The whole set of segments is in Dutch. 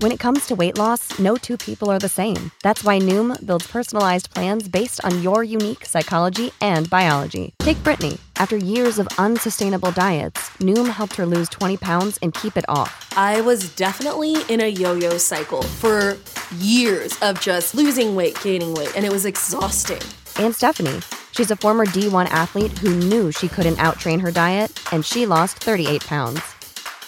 When it comes to weight loss, no two people are the same. That's why Noom builds personalized plans based on your unique psychology and biology. Take Brittany. After years of unsustainable diets, Noom helped her lose 20 pounds and keep it off. I was definitely in a yo yo cycle for years of just losing weight, gaining weight, and it was exhausting. And Stephanie. She's a former D1 athlete who knew she couldn't outtrain her diet, and she lost 38 pounds.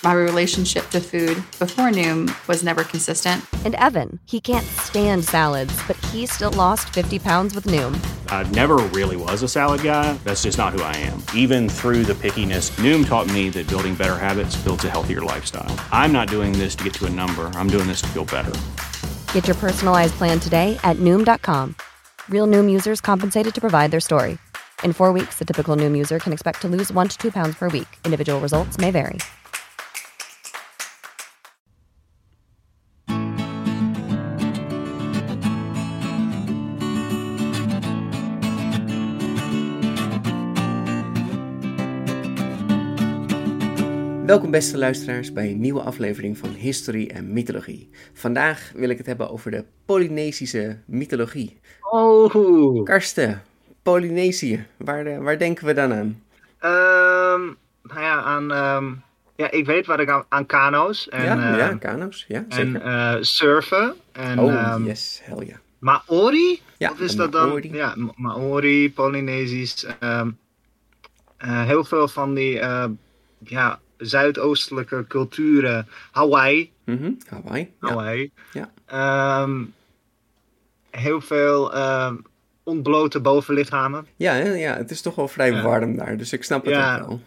My relationship to food before Noom was never consistent. And Evan, he can't stand salads, but he still lost 50 pounds with Noom. I never really was a salad guy. That's just not who I am. Even through the pickiness, Noom taught me that building better habits builds a healthier lifestyle. I'm not doing this to get to a number, I'm doing this to feel better. Get your personalized plan today at Noom.com. Real Noom users compensated to provide their story. In four weeks, the typical Noom user can expect to lose one to two pounds per week. Individual results may vary. Welkom beste luisteraars bij een nieuwe aflevering van History en Mythologie. Vandaag wil ik het hebben over de Polynesische mythologie. Oh. Karsten, Polynesië, waar, eh, waar denken we dan aan? Ehm, nou ja, aan, ehm, ja, ik weet wat ik aan, aan kano's en, ja, ja, ehm, kano's, ja, en zeker. eh, surfen. En, oh, yes, hell ja. Maori? Ja, Of is dat dan? Maori. Ja, Ma- Maori, Polynesisch. eh, heel veel van die ja, zuidoostelijke culturen. Hawaii. Mhm, Hawaii, ja. Hawaii. Ja. Ehm, heel veel ehm, ontblote bovenlichamen. Ja, hè, ja, het is toch wel vrij Ja. warm daar, dus ik snap het Ja. ook wel.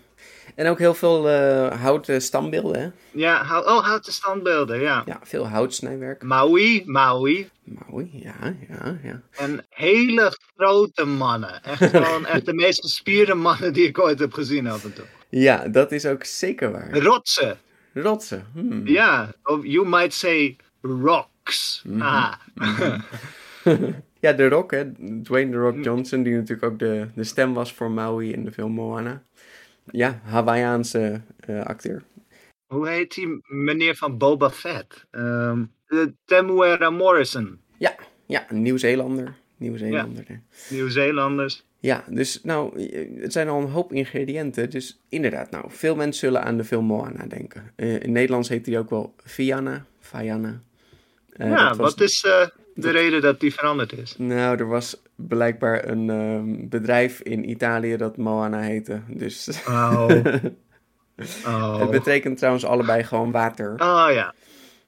En ook heel veel eh, houten standbeelden, hè? Ja, oh, houten standbeelden, ja. Ja, veel houtsnijwerk. Maui, Maui. Maui, ja, ja, ja. En hele grote mannen. Echt gewoon echt de meest gespierde mannen die ik ooit heb gezien af en toe. Ja, dat is ook zeker waar. Rotsen. Rotsen, hmm. Ja, of you might say rocks. Mhm. Ah. Ja, The Rock, hè. Dwayne The Rock Johnson, die natuurlijk ook de, de stem was voor Maui in de film Moana. Ja, Hawaiiaanse eh, acteur. Hoe heet die meneer van Boba Fett? Ehm de Temuera Morrison. Ja, ja, een Nieuw-Zeelander. Nieuw-Zeelander. Nieuw-Zeelanders. Ja, dus nou, het zijn al een hoop ingrediënten. Dus inderdaad, nou, veel mensen zullen aan de film Moana denken. Eh, in Nederlands heet die ook wel Fianna, Fianna. Eh, ja, wat is eh, de reden dat die veranderd is? Nou, er was blijkbaar een ehm, bedrijf in Italië dat Moana heette. Dus Oh. Oh. het betekent trouwens allebei gewoon water. Oh ja.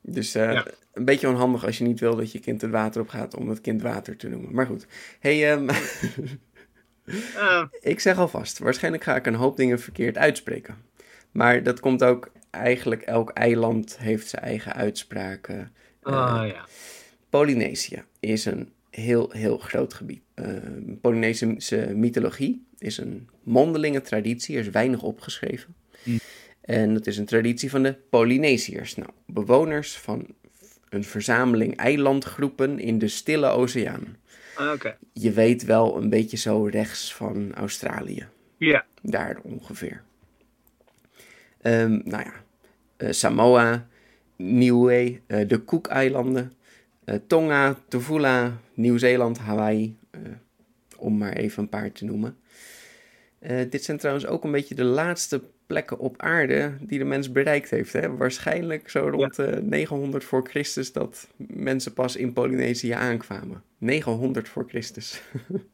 Dus Ja. een beetje onhandig als je niet wil dat je kind het water op gaat om het kind water te noemen. Maar goed. Hey, ehm, Ik zeg alvast, waarschijnlijk ga ik een hoop dingen verkeerd uitspreken. Maar dat komt ook, eigenlijk elk eiland heeft zijn eigen uitspraken. Oh ja. Polynesië is een heel, heel groot gebied. Eh, Polynesische mythologie is een mondelinge traditie, er is weinig opgeschreven. Hm. En dat is een traditie van de Polynesiërs. Nou, bewoners van een verzameling eilandgroepen in de Stille Oceaan. Oké. Je weet wel een beetje zo rechts van Australië. Ja. Daar ongeveer. Ehm, nou ja, eh, Samoa, Niue, eh, de Cook-eilanden, eh, Tonga, Tuvula, Nieuw-Zeeland, Hawaii, om maar even een paar te noemen. Dit zijn trouwens ook een beetje de laatste plekken op aarde die de mens bereikt heeft. Hè? Waarschijnlijk zo rond eh, 900 voor Christus dat mensen pas in Polynesië aankwamen. 900 voor Christus.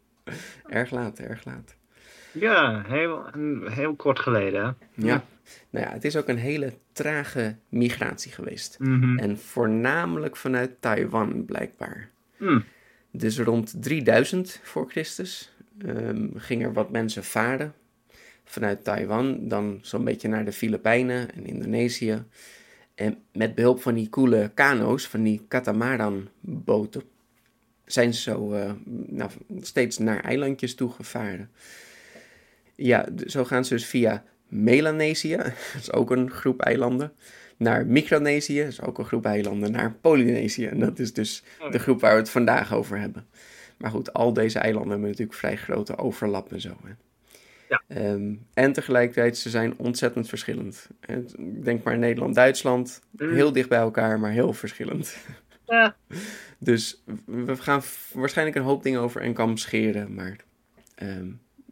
erg laat, erg laat. Ja, heel, heel kort geleden. Hè? Ja. Nou ja, het is ook een hele trage migratie geweest. Mhm. En voornamelijk vanuit Taiwan, blijkbaar. Hmm. Dus rond 3000 voor Christus ehm, gingen er wat mensen varen vanuit Taiwan, dan zo'n beetje naar de Filipijnen en Indonesië. En met behulp van die coole kano's, van die katamaran-boten, zijn ze zo eh, nou, steeds naar eilandjes toe gevaren. Ja, zo gaan ze dus via Melanesië, dat is ook een groep eilanden, naar Micronesië, dat is ook een groep eilanden, naar Polynesië. En dat is dus de groep waar we het vandaag over hebben. Maar goed, al deze eilanden hebben natuurlijk vrij grote overlap en zo. Hè. Ja. Ehm, en tegelijkertijd, ze zijn ontzettend verschillend. En Denk maar Nederland-Duitsland, Mm. heel dicht bij elkaar, maar heel verschillend. Ja. Dus we gaan waarschijnlijk een hoop dingen over en kam scheren, maar ehm,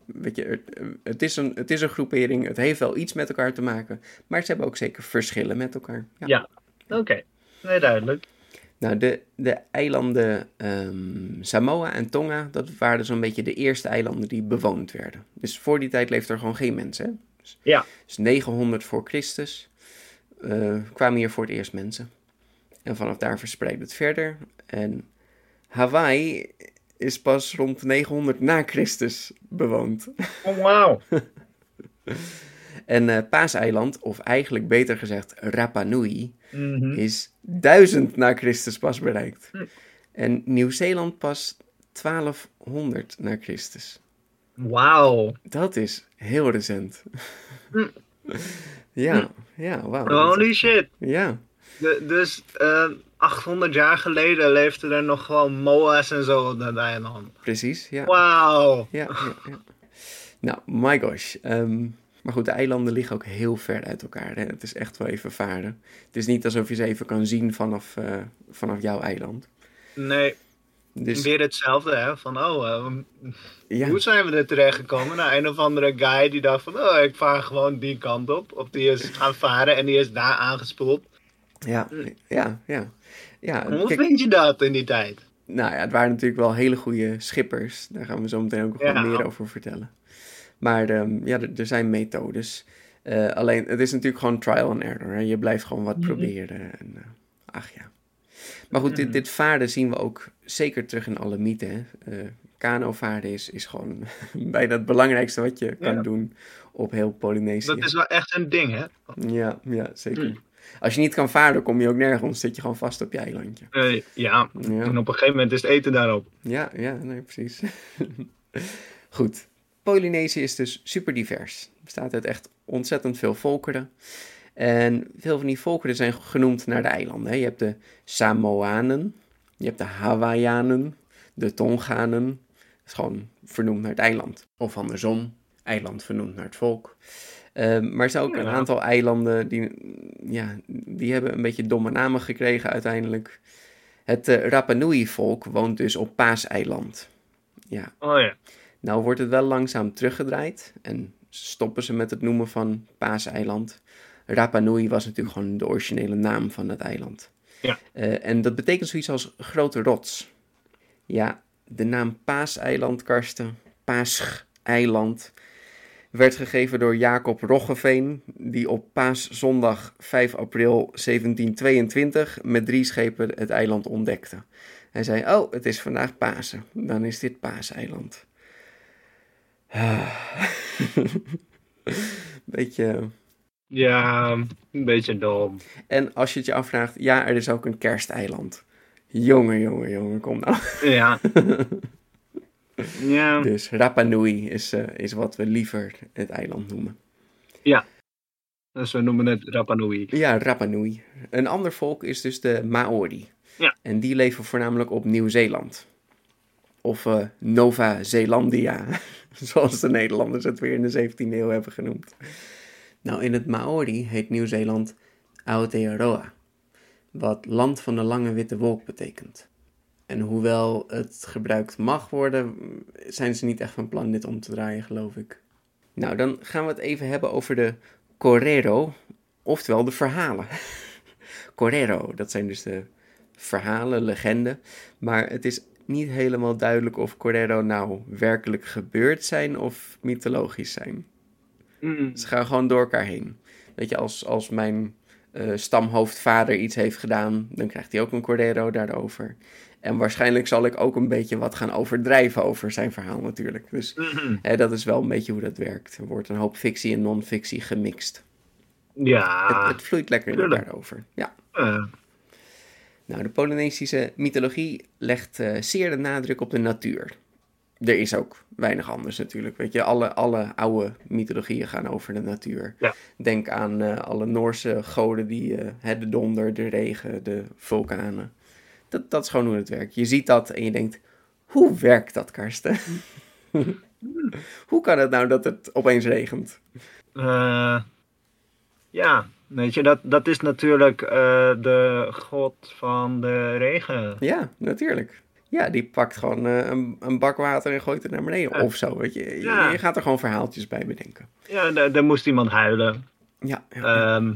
weet je, het, het, is een, het is een groepering, het heeft wel iets met elkaar te maken, maar ze hebben ook zeker verschillen met elkaar. Ja. Ja. Oké, nee, duidelijk. Nou, de, de eilanden ehm, Samoa en Tonga, dat waren een beetje de eerste eilanden die bewoond werden. Dus voor die tijd leefden er gewoon geen mensen. Dus, Ja. dus 900 voor Christus eh, kwamen hier voor het eerst mensen. En vanaf daar verspreidde het verder. En Hawaii is pas rond 900 na Christus bewoond. Oh, wauw. En eh Paaseiland, of eigenlijk beter gezegd Rapa Nui, Mhm. is 1000 na Christus pas bereikt. Hm. En Nieuw-Zeeland pas 1200 na Christus. Wauw. Dat is heel recent. Hm. ja, ja, wauw. Holy shit. Ja, De- dus eh 800 jaar geleden leefden er nog gewoon moa's en zo op dat eiland. precies. Ja, Wauw. ja, ja, ja. Nou, my gosh. Ehm, maar goed, de eilanden liggen ook heel ver uit elkaar. Hè? Het is echt wel even varen. Het is niet alsof je ze even kan zien vanaf, eh, vanaf jouw eiland. Nee, Dus weer hetzelfde hè. Van oh, eh, ja, hoe zijn we er terecht gekomen? Nou, een of andere guy die dacht van oh, ik vaar gewoon die kant op. Of die is gaan varen en die is daar aangespoeld. ja, ja, ja. ja Hoe kijk, vind je dat in die tijd? Nou ja, het waren natuurlijk wel hele goede schippers. Daar gaan we zo meteen ook nog Ja. meer over vertellen. Maar ehm, ja, er, zijn methodes. Eh, alleen, het is natuurlijk gewoon trial and error. Hè? Je blijft gewoon wat proberen. En, eh, ach ja. Maar goed, dit, dit varen zien we ook zeker terug in alle mythen. Hè? Eh, kanovaren is, is gewoon bijna het belangrijkste wat je kan Ja. doen op heel Polynesië. Dat is wel echt een ding hè. Ja, ja, zeker. Als je niet kan varen, kom je ook nergens. Zit je gewoon vast op je eilandje. Ja, Ja. en op een gegeven moment is het eten daarop. Ja, ja, nee, precies. Goed. Polynesië is dus super divers. Het bestaat uit echt ontzettend veel volkeren. En veel van die volkeren zijn genoemd naar de eilanden. hè. Je hebt de Samoanen, je hebt de Hawaiianen, de Tonganen. Dat is gewoon vernoemd naar het eiland. Of andersom, eiland vernoemd naar het volk. Ehm, maar er zijn ook een Ja. aantal eilanden die, ja, die hebben een beetje domme namen gekregen uiteindelijk. Het eh, Rapa Nui-volk woont dus op Paaseiland. Ja, Oh ja. Nou wordt het wel langzaam teruggedraaid en stoppen ze met het noemen van Paaseiland. Rapa Nui was natuurlijk gewoon de originele naam van het eiland. Ja. Eh, en dat betekent zoiets als grote rots. Ja, de naam Paaseiland, Karsten, Paascheiland, werd gegeven door Jacob Roggeveen, die op Paaszondag 5 april 1722 met drie schepen het eiland ontdekte. Hij zei, oh, het is vandaag Pasen, dan is dit Paaseiland. Beetje... Ja, een beetje dom. En als je het je afvraagt, ja, er is ook een kersteiland. Jongen, jongen, jongen, kom nou. Ja. ja. Dus Rapa Nui is, eh, is wat we liever het eiland noemen. Dus we noemen het Rapa Nui. Ja, Rapa Nui. Een ander volk is dus de Maori. Ja. En die leven voornamelijk op Nieuw-Zeeland. Of eh, Nova Zeelandia, zoals de Nederlanders het weer in de 17e eeuw hebben genoemd. Nou, in het Maori heet Nieuw-Zeeland Aotearoa, wat land van de lange witte wolk betekent. En hoewel het gebruikt mag worden, zijn ze niet echt van plan dit om te draaien, geloof ik. Nou, dan gaan we het even hebben over de Corero, oftewel de verhalen. Corero, dat zijn dus de verhalen, legenden. Maar het is niet helemaal duidelijk of Corero nou werkelijk gebeurd zijn of mythologisch zijn. Mm. Ze gaan gewoon door elkaar heen. Weet je, als, als mijn eh, stamhoofdvader iets heeft gedaan, dan krijgt hij ook een Cordero daarover. En waarschijnlijk zal ik ook een beetje wat gaan overdrijven over zijn verhaal natuurlijk. Dus Mhm. hè, dat is wel een beetje hoe dat werkt. Er wordt een hoop fictie en non-fictie gemixt. Ja. Het, het vloeit lekker in tuurlijk. elkaar over. Ja. Eh, Nou, de Polynesische mythologie legt eh, zeer de nadruk op de natuur. Er is ook weinig anders natuurlijk. Weet je, alle, alle oude mythologieën gaan over de natuur. Ja. Denk aan eh, alle Noorse goden die hè, de donder, de regen, de vulkanen. Dat, dat is gewoon hoe het werkt. Je ziet dat en je denkt, hoe werkt dat, Karsten? Hoe kan het nou dat het opeens regent? Ja, weet je, dat, dat is natuurlijk eh, de god van de regen. Ja, natuurlijk. Ja, die pakt gewoon eh, een, een bak water en gooit het naar beneden Ja. of zo. Weet je. Je- Ja. je gaat er gewoon verhaaltjes bij bedenken. Ja, daar, moest iemand huilen. Ja, ja. Ehm,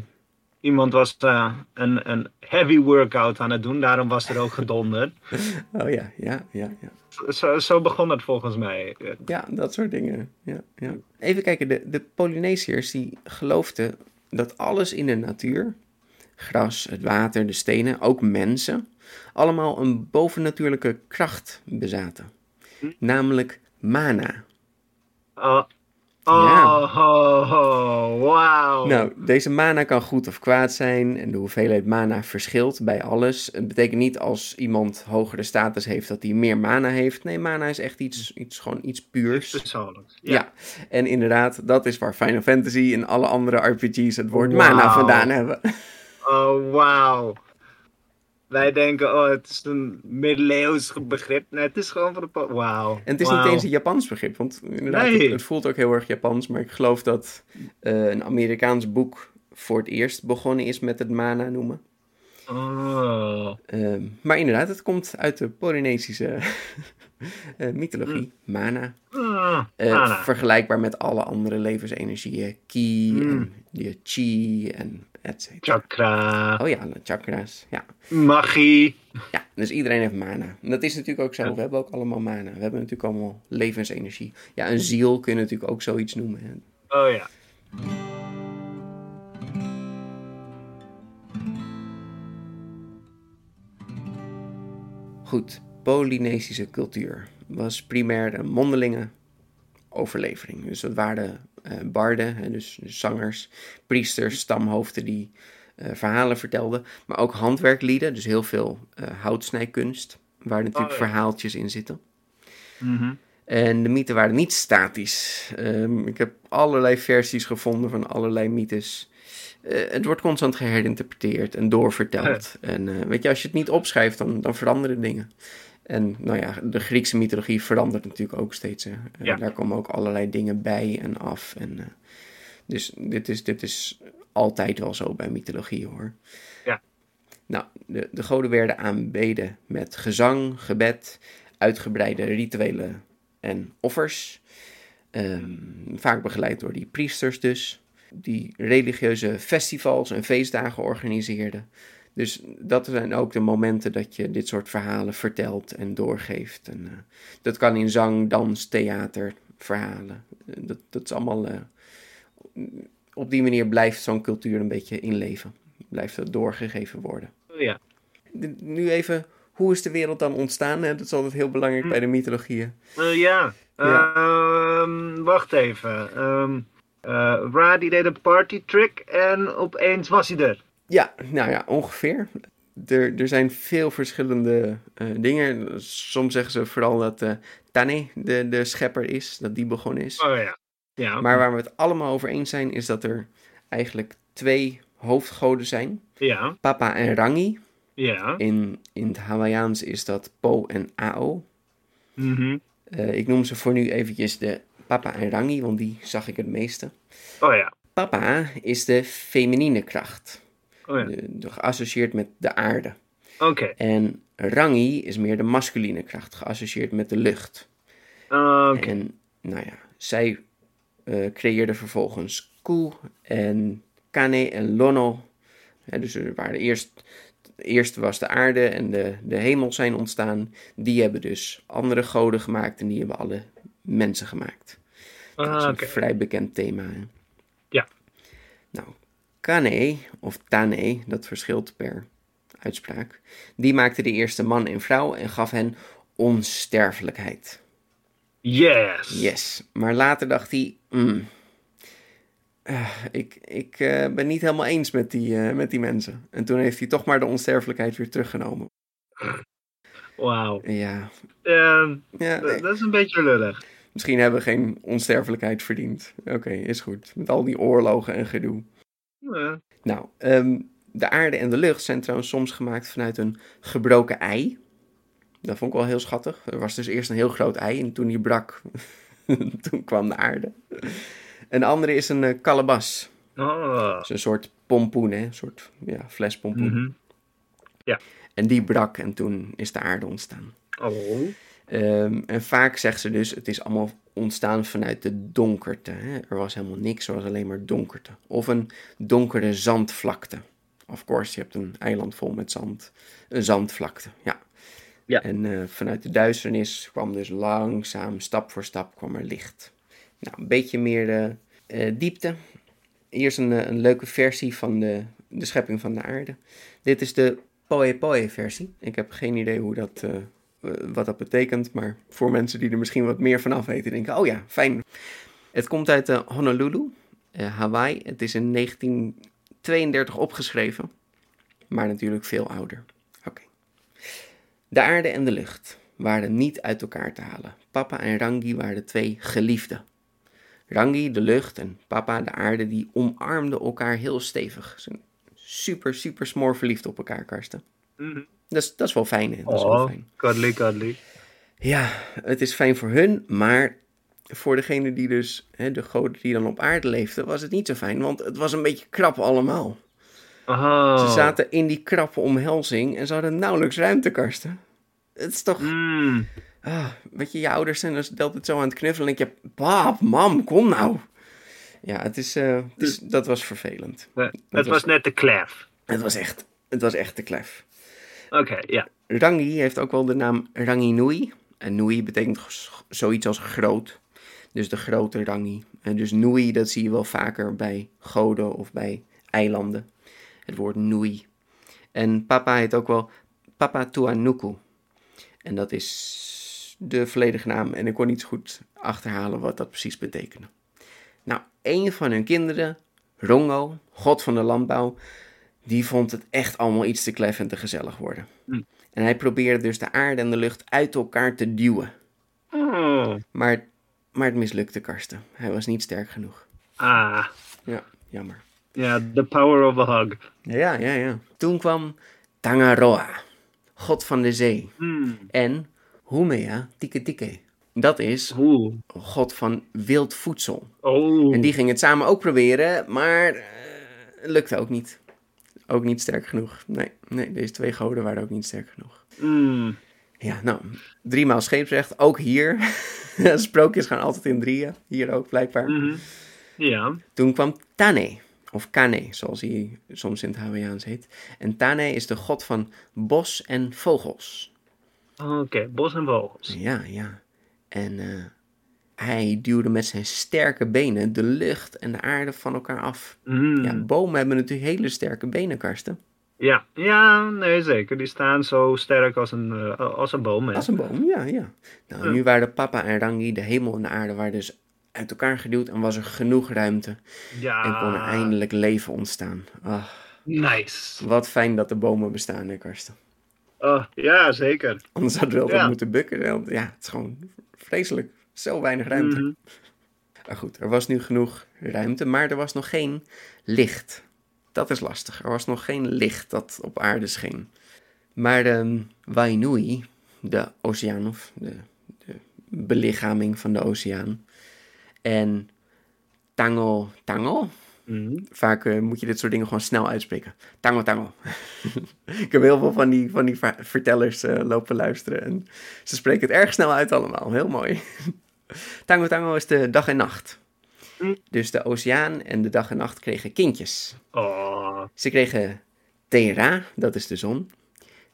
iemand was eh, een, een heavy workout aan het doen, daarom was er ook gedonder. oh ja, ja, ja, ja. Zo, zo begon het volgens mij. Ja, dat soort dingen. Ja, ja. Even kijken, de, de Polynesiërs die geloofden dat alles in de natuur, gras, het water, de stenen, ook mensen, allemaal een bovennatuurlijke kracht bezaten. Namelijk mana. Oh, oh, Ja. oh, oh, wauw. Nou, deze mana kan goed of kwaad zijn en de hoeveelheid mana verschilt bij alles. Het betekent niet als iemand hogere status heeft dat hij meer mana heeft. Nee, mana is echt iets, iets, gewoon iets puurs. Persoonlijk. Ja. en inderdaad, dat is waar Final Fantasy en alle andere RPG's het woord mana vandaan hebben. Oh, wauw. Wij denken, oh, het is een middeleeuws begrip. Nee, het is gewoon van de... Wauw. En het is niet eens een Japans begrip, want inderdaad, Nee. het, het voelt ook heel erg Japans. Maar ik geloof dat eh, een Amerikaans boek voor het eerst begonnen is met het mana noemen. Oh. Ehm, maar inderdaad, het komt uit de Polynesische eh, mythologie, mana. Ah, Eh, mana. Vergelijkbaar met alle andere levensenergieën, ki Mm. en de chi en Chakra. Oh ja, de chakra's, ja. Magie. Ja, dus iedereen heeft mana. En dat is natuurlijk ook zo. We hebben ook allemaal mana. We hebben natuurlijk allemaal levensenergie. Ja, een ziel kun je natuurlijk ook zoiets noemen. Oh ja. Goed, Polynesische cultuur was primair een mondelinge overlevering. Dus dat waren barden, hè, dus zangers, priesters, stamhoofden die eh, verhalen vertelden. Maar ook handwerklieden, dus heel veel eh, houtsnijkunst, waar natuurlijk Oh, ja. verhaaltjes in zitten. Mhm. En de mythen waren niet statisch. Ehm, ik heb allerlei versies gevonden van allerlei mythes. Eh, het wordt constant geherinterpreteerd en doorverteld. En eh, weet je, als je het niet opschrijft, dan, dan veranderen dingen. En nou ja, de Griekse mythologie verandert natuurlijk ook steeds. Eh, Ja. Daar komen ook allerlei dingen bij en af. En, eh, dus dit is, dit is altijd wel zo bij mythologie hoor. Ja. Nou, de, de goden werden aanbeden met gezang, gebed, uitgebreide rituelen en offers. Ehm, vaak begeleid door die priesters dus. Die religieuze festivals en feestdagen organiseerden. Dus dat zijn ook de momenten dat je dit soort verhalen vertelt en doorgeeft. En, eh, dat kan in zang, dans, theater, verhalen. Eh, dat, dat is allemaal... eh, op die manier blijft zo'n cultuur een beetje in leven. Blijft dat doorgegeven worden. Oh ja. De- Nu even, hoe is de wereld dan ontstaan? Hè? Dat is altijd heel belangrijk bij de mythologieën. Ja. Ja. Ehm, wacht even. Eh, Ra die deed een party trick en opeens was hij er. Ja, nou ja, ongeveer. Er, er zijn veel verschillende eh, dingen. Soms zeggen ze vooral dat eh Tane de, de schepper is, dat die begonnen is. Oh ja. Ja. Maar waar we het allemaal over eens zijn, is dat er eigenlijk twee hoofdgoden zijn. Ja. Papa en Rangi. Ja. In, in het Hawaiiaans is dat Po en Ao. Mhm. Eh, ik noem ze voor nu eventjes de Papa en Rangi, want die zag ik het meeste. Oh ja. Papa is de feminine kracht, Oh ja. de, de- geassocieerd met de aarde. Oké. En Rangi is meer de masculine kracht, geassocieerd met de lucht. Oké. En nou ja, zij eh creëerde vervolgens Ku en Kane en Lono. Ja, dus er waren eerst, eerst was de aarde en de, de hemel zijn ontstaan. Die hebben dus andere goden gemaakt en die hebben alle mensen gemaakt. Dat is Ah, een vrij bekend thema. Hè? Kane of Tane, dat verschilt per uitspraak. Die maakte de eerste man en vrouw en gaf hen onsterfelijkheid. Yes. Yes, maar later dacht hij, "Mm, eh, ik, ik eh, ben niet helemaal eens met die, eh, met die mensen. En toen heeft hij toch maar de onsterfelijkheid weer teruggenomen. Wauw. Ja, Ehm, ja nee, dat is een beetje lullig. misschien hebben we geen onsterfelijkheid verdiend. Oké, is goed. Met al die oorlogen en gedoe. Ja. Nou, ehm, de aarde en de lucht zijn trouwens soms gemaakt vanuit een gebroken ei. Dat vond ik wel heel schattig. Er was dus eerst een heel groot ei en toen die brak, Toen kwam de aarde. Een andere is een uh, kalebas. Oh. Dat is een soort pompoen, hè? Een soort ja, flespompoen. Mhm. Ja. En die brak en toen is de aarde ontstaan. Oh. Ehm, en vaak zegt ze dus, het is allemaal ontstaan vanuit de donkerte. Hè? Er was helemaal niks, er was alleen maar donkerte. Of een donkere zandvlakte. Of course, je hebt een eiland vol met zand. Een zandvlakte, ja. Ja. En eh, vanuit de duisternis kwam dus langzaam, stap voor stap, kwam er licht. Nou, een beetje meer eh, eh, diepte. Eerst een, eh, een leuke versie van de, de schepping van de aarde. Dit is de Poe Poe versie. Ik heb geen idee hoe dat, wat dat betekent, maar voor mensen die er misschien wat meer van af weten, denken, oh ja, fijn. Het komt uit eh, Honolulu, eh, Hawaii. Het is in 1932 opgeschreven, maar natuurlijk veel ouder. Oké. De aarde en de lucht waren niet uit elkaar te halen. Papa en Rangi waren twee geliefden. Rangi, de lucht, en papa, de aarde, die omarmden elkaar heel stevig. Ze zijn super, super smoor verliefd op elkaar, Karsten. Mhm. Dat is, dat is wel fijn, hè? Dat is wel Oh, fijn. cuddly, cuddly. Ja, het is fijn voor hun, maar voor degene die dus, hè, de goden die dan op aarde leefden, was het niet zo fijn, want het was een beetje krap allemaal. Oh. Ze zaten in die krappe omhelzing en ze hadden nauwelijks ruimtekarsten. Het is toch, Mm. ah, weet je, je ouders zijn dus altijd zo aan het knuffelen en denk je, pap, mam, kom nou. Ja, het is, eh, het is, dat was vervelend. Nee, het was net te klef. Het was echt, het was echt te klef. Oké, ja. Rangi heeft ook wel de naam Rangi Nui. En Nui betekent zoiets als groot. Dus de grote Rangi. En dus Nui, dat zie je wel vaker bij goden of bij eilanden. Het woord Nui. En papa heet ook wel Papa Tuanuku. En dat is de volledige naam. En ik kon niet goed achterhalen wat dat precies betekende. Nou, een van hun kinderen, Rongo, god van de landbouw, die vond het echt allemaal iets te klef en te gezellig worden. En hij probeerde dus de aarde en de lucht uit elkaar te duwen. Oh. Maar, maar het mislukte Karsten. Hij was niet sterk genoeg. Ah. Ja, jammer. Ja, the power of a hug. Ja, ja, ja. Toen kwam Tangaroa, god van de zee. Hmm. En Humea Tike Tike. Dat is Oeh. god van wild voedsel. Oh. En die ging het samen ook proberen, maar eh, lukte ook niet. Ook niet sterk genoeg. Nee, nee, deze twee goden waren ook niet sterk genoeg. Mm. Ja, nou, driemaal scheepsrecht, ook hier. Sprookjes gaan altijd in drieën, hier ook blijkbaar. Mhm. Ja. Toen kwam Tane, of Kane, zoals hij soms in het Hawaiiaans heet. En Tane is de god van bos en vogels. Oké, bos en vogels. Ja, ja. En eh, hij duwde met zijn sterke benen de lucht en de aarde van elkaar af. Mm. Ja, bomen hebben natuurlijk hele sterke benen, Karsten. Ja. ja, nee zeker. Die staan zo sterk als een, eh, als een boom. hè. Als een boom, ja, ja. Nou, nu waren papa en Rangi, de hemel en de aarde, waren dus uit elkaar geduwd en was er genoeg ruimte. Ja. En kon er eindelijk leven ontstaan. Nice. wat fijn dat de bomen bestaan, hè, Karsten. Oh, ja, zeker. Anders hadden we altijd Ja. moeten bukken. Ja, het is gewoon vreselijk. Zo weinig ruimte. Mhm. Maar goed, er was nu genoeg ruimte, maar er was nog geen licht. Dat is lastig. Er was nog geen licht dat op aarde scheen. Maar de Wainui, de oceaan, of de, de belichaming van de oceaan, en Tango Tango, Mhm. vaak eh, moet je dit soort dingen gewoon snel uitspreken. Tango Tango. Ik heb heel veel van die, van die ver- vertellers eh, lopen luisteren en ze spreken het erg snel uit allemaal. Heel mooi. Tango Tango is de dag en nacht. Hm. Dus de oceaan en de dag en nacht kregen kindjes. Oh. Ze kregen Tera, dat is de zon.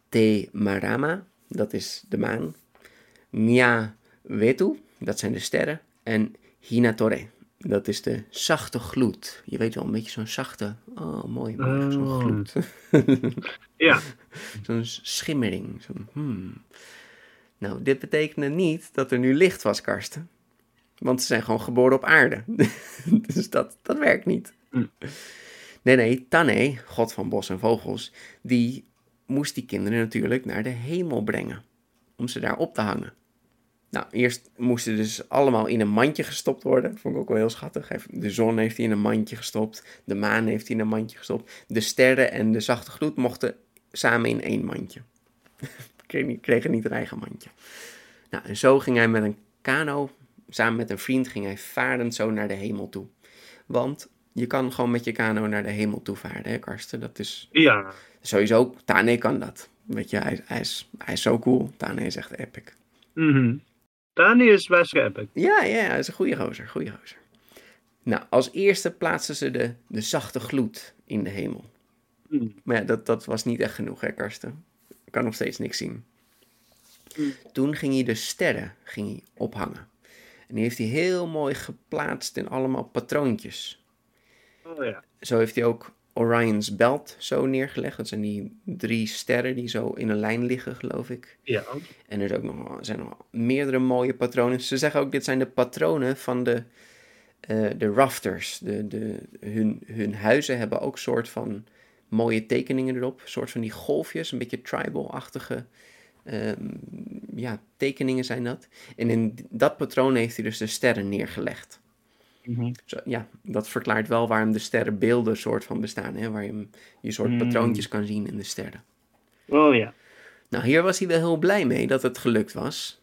Te Marama, dat is de maan. Nya Wetu, dat zijn de sterren. En Hinatore, dat is de zachte gloed. Je weet wel, een beetje zo'n zachte, oh mooi, mooi zo'n Oh. gloed. Ja. zo'n schimmering. Zo'n, hmm. Nou, dit betekende niet dat er nu licht was, Karsten. Want ze zijn gewoon geboren op aarde. dus dat, dat werkt niet. Mm. Nee, nee, Tane, god van bos en vogels, die moest die kinderen natuurlijk naar de hemel brengen. Om ze daar op te hangen. Nou, eerst moesten dus allemaal in een mandje gestopt worden. Vond ik ook wel heel schattig. De zon heeft hij in een mandje gestopt. De maan heeft hij in een mandje gestopt. De sterren en de zachte gloed mochten samen in één mandje. Kregen niet, een eigen mandje. Nou, en zo ging hij met een kano samen met een vriend ging hij varend zo naar de hemel toe. Want je kan gewoon met je kano naar de hemel toe varen, hè Karsten? Dat is Ja. sowieso, Tane kan dat. Weet je, hij, hij, is, hij is zo cool. Tane is echt epic. Mhm. Dani is best epic. Ja, ja, hij is een goede gozer, goede gozer. Nou, als eerste plaatsten ze de, de zachte gloed in de hemel. Mm. Maar ja, dat, dat was niet echt genoeg, hè, Karsten? Ik kan nog steeds niks zien. Mm. Toen ging hij de sterren ging hij ophangen. En die heeft hij heel mooi geplaatst in allemaal patroontjes. Oh ja. Zo heeft hij ook Orion's Belt zo neergelegd. Dat zijn die drie sterren die zo in een lijn liggen, geloof ik. Ja. En er is ook nog, zijn nog meerdere mooie patronen. Ze zeggen ook, dit zijn de patronen van de, eh, de rafters. De, de, hun, hun huizen hebben ook soort van mooie tekeningen erop. Een soort van die golfjes, een beetje tribal-achtige ehm, ja, tekeningen zijn dat. En in dat patroon heeft hij dus de sterren neergelegd. Mhm. Zo, ja, dat verklaart wel waarom de sterrenbeelden soort van bestaan. Hè? Waar je, je soort Mm. patroontjes kan zien in de sterren. Oh ja. Nou, hier was hij wel heel blij mee dat het gelukt was.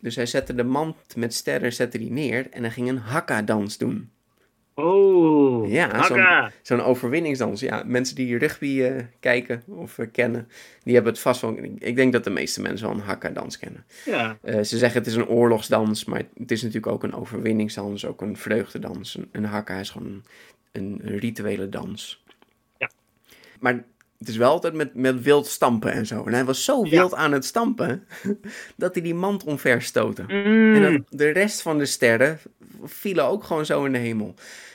Dus hij zette de mand met sterren zette die neer en hij ging een hakka-dans doen. Oh. Ja, zo'n overwinningsdans. Ja, mensen die rugby eh, kijken of eh, kennen, die hebben het vast wel... Ik denk dat de meeste mensen wel een hakka-dans kennen. Ja. Eh, ze zeggen het is een oorlogsdans, maar het is natuurlijk ook een overwinningsdans, ook een vreugdedans. Een, een hakka is gewoon een, een rituele dans. Ja. Maar het is wel altijd met, met wild stampen en zo. En hij was zo Ja. wild aan het stampen, dat hij die mand omver stootte. Mm. En dan de rest van de sterren vielen ook gewoon zo in de hemel.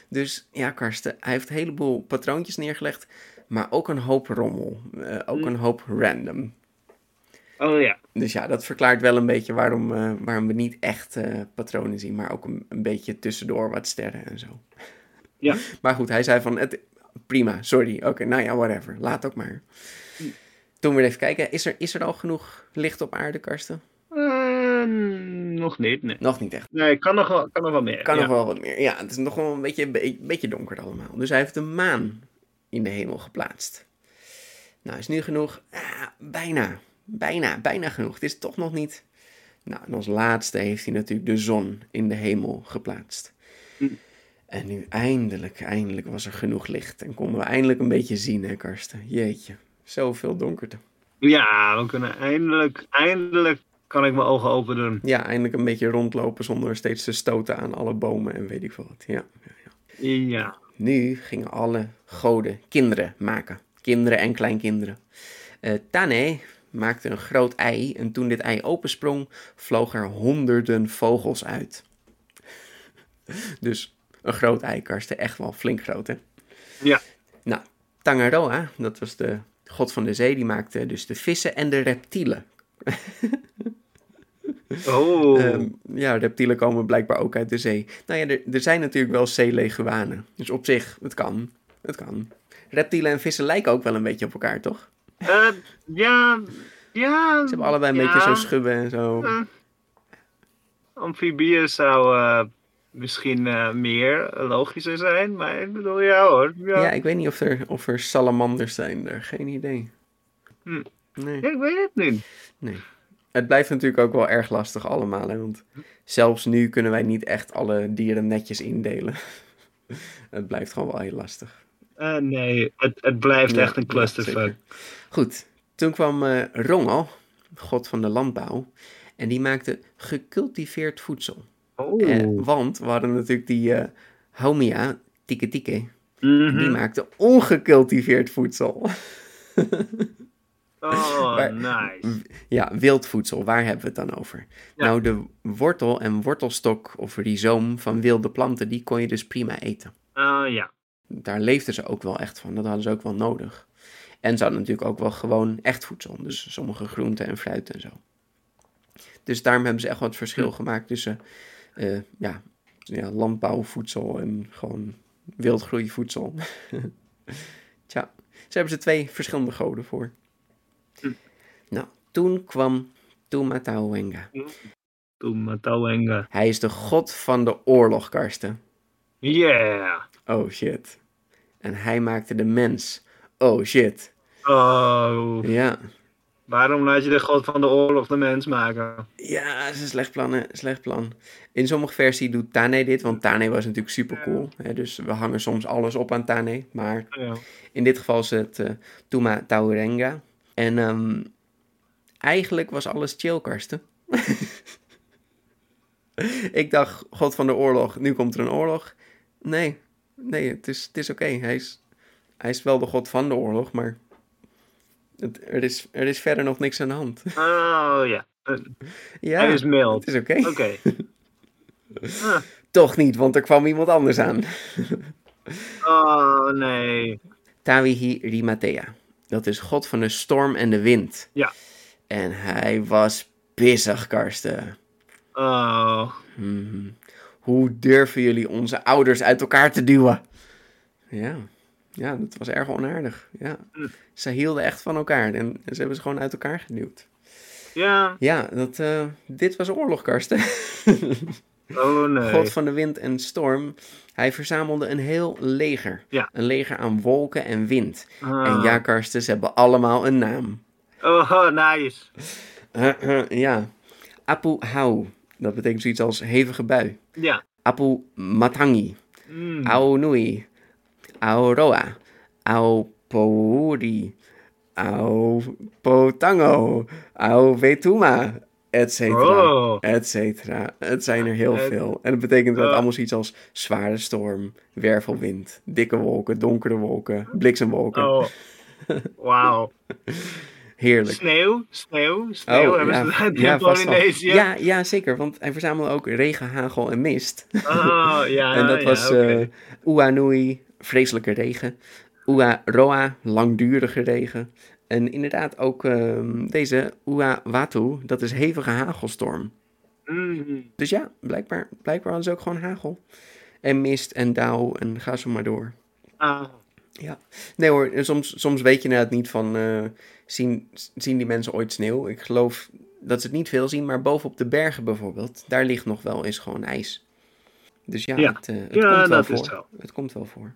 Dus ja, Karsten, hij heeft een heleboel patroontjes neergelegd, maar ook een hoop rommel. Eh, ook een hoop random. Oh ja. Dus ja, dat verklaart wel een beetje waarom, eh, waarom we niet echt eh, patronen zien, maar ook een, een beetje tussendoor wat sterren en zo. Ja. Maar goed, hij zei van, het, prima, sorry, oké, nou ja, whatever, laat ook maar. Toen we even kijken, is er, is er al genoeg licht op aarde, Karsten? Nog niet, nee. Nog niet echt. Nee, kan nog wel, kan nog wel meer. Kan ja. nog wel wat meer. Ja, het is nog wel een beetje, be- beetje donker allemaal. Dus hij heeft de maan in de hemel geplaatst. Nou, is nu genoeg? Ah, bijna. Bijna, bijna genoeg. Het is toch nog niet. Nou, en als laatste heeft hij natuurlijk de zon in de hemel geplaatst. Hm. En nu eindelijk, eindelijk was er genoeg licht. En konden we eindelijk een beetje zien, hè, Karsten? Jeetje, zoveel donkerte. Ja, we kunnen eindelijk, eindelijk kan ik mijn ogen open doen. Ja, eindelijk een beetje rondlopen zonder steeds te stoten aan alle bomen en weet ik veel wat. Ja, ja, ja. Ja. Nu gingen alle goden kinderen maken. Kinderen en kleinkinderen. Eh Tane maakte een groot ei en toen dit ei opensprong, vlogen er honderden vogels uit. Dus een groot ei, Karsten. Echt wel flink groot, hè? Ja. Nou, Tangaroa, dat was de god van de zee, die maakte dus de vissen en de reptielen. Oh. Ehm, ja, reptielen komen blijkbaar ook uit de zee. Nou ja, er, er zijn natuurlijk wel zeeleguanen. Dus op zich, het kan. Het kan. Reptielen en vissen lijken ook wel een beetje op elkaar, toch? Eh, ja. Ja. Ze hebben allebei een ja. beetje zo schubben en zo. Eh, Amfibieën zou eh, misschien eh, meer logischer zijn, maar ik bedoel, ja hoor. Ja, Ja, ik weet niet of er, of er salamanders zijn daar. Geen idee. Hm. Nee. Ja, ik weet het niet. Het blijft natuurlijk ook wel erg lastig allemaal. Hè? Want zelfs nu kunnen wij niet echt alle dieren netjes indelen. het blijft gewoon wel heel lastig. Eh, nee, het, het blijft Ja, echt een clusterfuck. Goed, toen kwam eh Rongel, god van de landbouw. En die maakte gecultiveerd voedsel. oh. Eh, want we hadden natuurlijk die Homia, Tike Tike. Mhm. Die maakte ongecultiveerd voedsel. Oh, Maar- nice. Ja, wild voedsel, waar hebben we het dan over? Ja. Nou, de wortel en wortelstok of rhizoom van wilde planten, die kon je dus prima eten. Oh ja. Daar leefden ze ook wel echt van, dat hadden ze ook wel nodig. En ze hadden natuurlijk ook wel gewoon echt voedsel, dus sommige groenten en fruit en zo. Dus daarom hebben ze echt wat verschil gemaakt tussen eh, ja, ja, landbouwvoedsel en gewoon wildgroeivoedsel. Tja, ze hebben ze twee verschillende goden voor. Hm. Nou, toen kwam Tumatauenga. Toen Matauenga. Hij is de god van de oorlog, Karsten. Yeah. Oh shit. En hij maakte de mens. Oh shit. Oh. Ja. Waarom laat je de god van de oorlog de mens maken? Ja, dat is een slecht plan, hè? Slecht plan. In sommige versies doet Tane dit, want Tane was natuurlijk super cool. Hè? Dus we hangen soms alles op aan Tane. Maar Ja. in dit geval is het eh Tuma Taurenga. En ehm, eigenlijk was alles chill, Karsten. Ik dacht, god van de oorlog, nu komt er een oorlog. Nee, nee, het is, het is oké. Hij, is, hij is wel de god van de oorlog, maar het, er, is, er is verder nog niks aan de hand. Oh ja, Ja, hij is mild. het is oké. Oké. Ah, Toch niet, want er kwam iemand anders aan. Oh nee. Tawihi Rimatea. Dat is god van de storm en de wind. Ja. En hij was pissig, Karsten. Oh. Mhm. Hoe durven jullie onze ouders uit elkaar te duwen? Ja, ja dat was erg onaardig. Ja. Ze hielden echt van elkaar en ze hebben ze gewoon uit elkaar geduwd. Ja. Ja, dat, eh, dit was oorlog, Karsten. Oh nee. God van de wind en storm. Hij verzamelde een heel leger. Ja. Een leger aan wolken en wind. Ah. En ja, Karsten, ze hebben allemaal een naam. Oh, nice. ja. Apu Hau. Dat betekent zoiets als hevige bui. Ja. Apu Matangi. Mm. Au Nui. Au Roa. Au Et cetera. Oh. Et cetera. Het zijn er heel veel. En dat betekent dat Ja. allemaal zoiets als zware storm, wervelwind, dikke wolken, donkere wolken, bliksemwolken. Oh. Wauw. Heerlijk. Sneeuw? Sneeuw? Sneeuw hebben ze dat in. Polynesië? Ja, ja, zeker. Want hij verzamelde ook regen, hagel en mist. Oh, ja. en dat ja, was eh Uanui, vreselijke regen. Ua Roa, langdurige regen. En inderdaad ook ehm, deze Ua Watu, dat is hevige hagelstorm. Mm. Dus ja, blijkbaar, blijkbaar hadden ze ook gewoon hagel. En mist en dauw en ga zo maar door. Ah. Ja. Nee hoor, soms, soms weet je inderdaad niet van, eh, zien, zien die mensen ooit sneeuw? Ik geloof dat ze het niet veel zien, maar bovenop de bergen bijvoorbeeld, daar ligt nog wel eens gewoon ijs. Dus ja, Ja. het, eh, het Ja, komt wel voor. Het komt wel voor.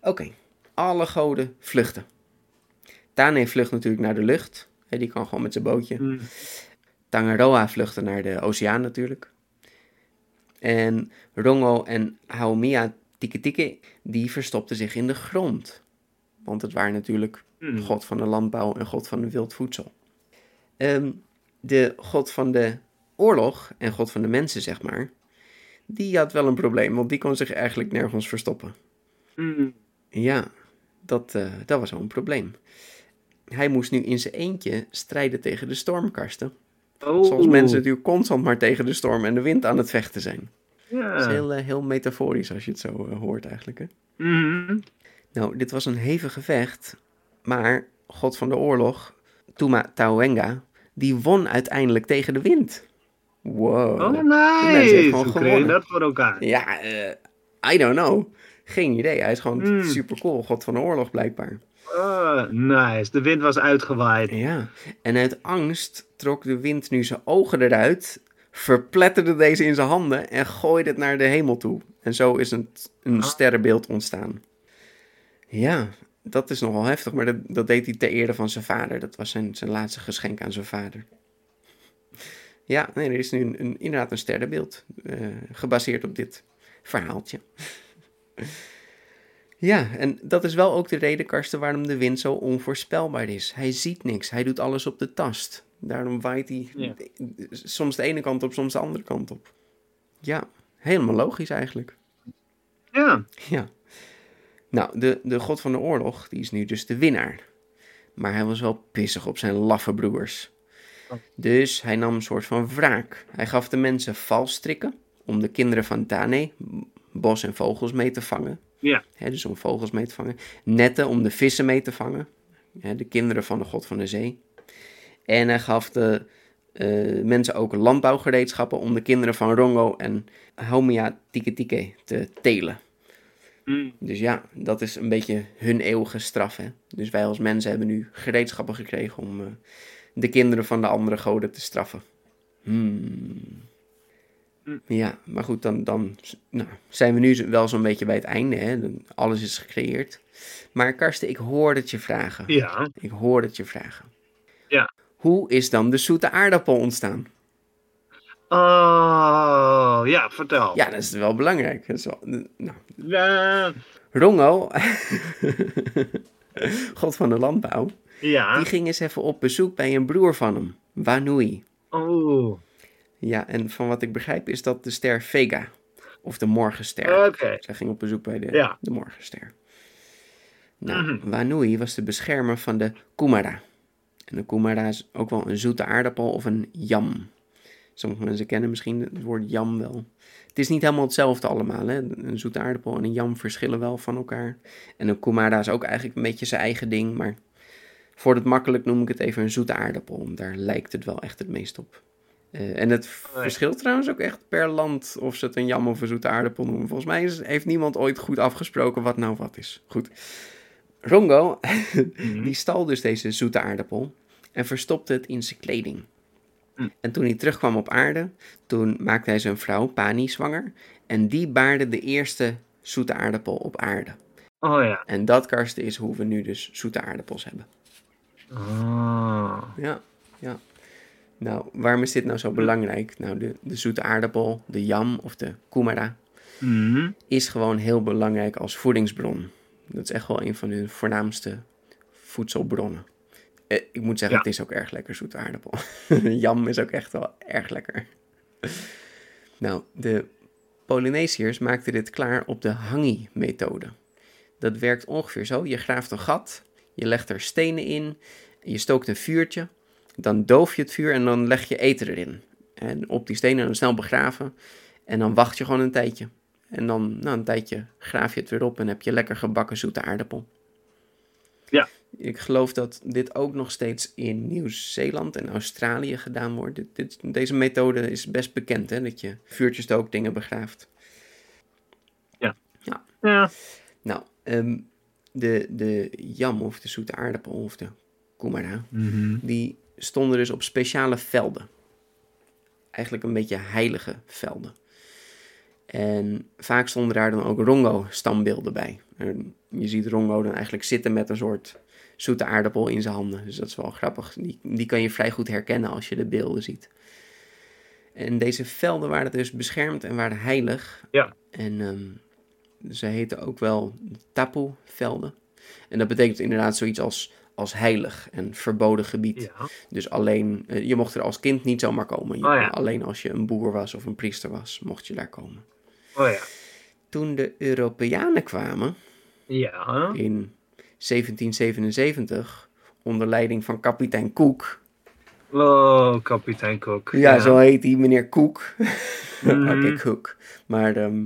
Oké, alle goden vluchten. Tane vlucht natuurlijk naar de lucht. Die kan gewoon met zijn bootje. Mm. Tangaroa vluchten naar de oceaan natuurlijk. En Rongo en Haumia Tiketike, die verstopten zich in de grond. Want het waren natuurlijk Mm. god van de landbouw en god van de wild voedsel. Ehm, de god van de oorlog en god van de mensen, zeg maar, die had wel een probleem, want die kon zich eigenlijk nergens verstoppen. Mm. Ja, dat, eh, dat was wel een probleem. Hij moest nu in zijn eentje strijden tegen de stormkarsten. Oh. Zoals mensen natuurlijk constant maar tegen de storm en de wind aan het vechten zijn. Ja. Dat is heel, eh, heel metaforisch als je het zo eh, hoort eigenlijk. Hè? Mhm. Nou, dit was een hevig gevecht, maar god van de oorlog, Tuma Tauenga, die won uiteindelijk tegen de wind. Wow. Oh, nice. Hoe kreeg je dat voor elkaar? Ja, eh, I don't know. Geen idee. Hij is gewoon Hmm. super cool. God van de oorlog blijkbaar. Oh, nice. De wind was uitgewaaid. Ja. En uit angst trok de wind nu zijn ogen eruit, verpletterde deze in zijn handen en gooide het naar de hemel toe. En zo is een, een sterrenbeeld ontstaan. Ja, dat is nogal heftig, maar dat, dat deed hij ter ere van zijn vader. Dat was zijn, zijn laatste geschenk aan zijn vader. Ja, nee, er is nu een, een- inderdaad een sterrenbeeld, eh, gebaseerd op dit verhaaltje. Ja, en dat is wel ook de reden, Karsten, waarom de wind zo onvoorspelbaar is. Hij ziet niks, hij doet alles op de tast. Daarom waait hij Ja. soms de ene kant op, soms de andere kant op. Ja, helemaal logisch eigenlijk. Ja. Ja. Nou, de, de god van de oorlog, die is nu dus de winnaar. Maar hij was wel pissig op zijn laffe broers. Dus hij nam een soort van wraak. Hij gaf de mensen valstrikken om de kinderen van Dane, bos en vogels mee te vangen. Ja. Hè, dus om vogels mee te vangen. Netten om de vissen mee te vangen. De kinderen van de god van de zee. En hij gaf de eh, mensen ook landbouwgereedschappen om de kinderen van Rongo en Haumia Tiketike te telen. Mm. Dus ja, dat is een beetje hun eeuwige straf. Hè? Dus wij als mensen hebben nu gereedschappen gekregen om eh, de kinderen van de andere goden te straffen. Hmm. Ja, maar goed, dan, dan nou, zijn we nu wel zo'n beetje bij het einde. Hè? Alles is gecreëerd. Maar Karsten, ik hoor het je vragen. Ja. Ik hoor het je vragen. Ja. Hoe is dan de zoete aardappel ontstaan? Oh, ja, vertel. Ja, dat is wel belangrijk. Dat is wel, nou, Ja, Rongo, god van de landbouw, ja. die ging eens even op bezoek bij een broer van hem, Wanui. Oh, Ja, en van wat ik begrijp is dat de ster Vega, of de morgenster. Zij ging op bezoek bij de, Ja. de morgenster. Nou, Wanui was de beschermer van de Kumara. En de Kumara is ook wel een zoete aardappel of een yam. Sommige mensen kennen misschien het woord yam wel. Het is niet helemaal hetzelfde allemaal. Hè? Een zoete aardappel en een yam verschillen wel van elkaar. En een Kumara is ook eigenlijk een beetje zijn eigen ding. Maar voor het makkelijk noem ik het even een zoete aardappel. Daar lijkt het wel echt het meest op. Eh, en het verschilt trouwens ook echt per land of ze het een jam of een zoete aardappel noemen. Volgens mij is, heeft niemand ooit goed afgesproken wat nou wat is. Goed. Rongo, die stal dus deze zoete aardappel en verstopte het in zijn kleding. En toen hij terugkwam op aarde, toen maakte hij zijn vrouw Pani zwanger. En die baarde de eerste zoete aardappel op aarde. Oh ja. En dat, Karsten, is hoe we nu dus zoete aardappels hebben. Oh. Ja, ja. Nou, waarom is dit nou zo belangrijk? Nou, de, de zoete aardappel, de yam of de kumara, Mhm. is gewoon heel belangrijk als voedingsbron. Dat is echt wel een van de voornaamste voedselbronnen. Eh, ik moet zeggen, Ja. het is ook erg lekker, zoete aardappel. Jam is ook echt wel erg lekker. nou, de Polynesiërs maakten dit klaar op de hangi-methode. Dat werkt ongeveer zo. Je graaft een gat, je legt er stenen in, je stookt een vuurtje, dan doof je het vuur en dan leg je eten erin. En op die stenen dan snel begraven en dan wacht je gewoon een tijdje. En dan, na een tijdje, graaf je het weer op en heb je lekker gebakken zoete aardappel. Ja. Ik geloof dat dit ook nog steeds in Nieuw-Zeeland en Australië gedaan wordt. Dit, dit- deze methode is best bekend, hè? Dat je vuurtjes stookt, dingen begraaft. Ja. Nou, ehm, de, de jam of de zoete aardappel of de kumara, die stonden dus op speciale velden. Eigenlijk een beetje heilige velden. En vaak stonden daar dan ook Rongo-standbeelden bij. En je ziet Rongo dan eigenlijk zitten met een soort zoete aardappel in zijn handen. Dus dat is wel grappig. Die, die kan je vrij goed herkennen als je de beelden ziet. En deze velden waren dus beschermd en waren heilig. Ja. En ehm, ze heten ook wel tapu-velden. En dat betekent inderdaad zoiets als, als heilig en verboden gebied. Ja. Dus alleen, eh, je mocht er als kind niet zomaar komen. Je- Oh ja. Alleen als je een boer was of een priester was, mocht je daar komen. Oh ja. Toen de Europeanen kwamen Ja. in 1777 onder leiding van kapitein Cook. Oh, kapitein Kok. Ja, zo heet hij, meneer Cook. Oké, Cook. Maar ehm,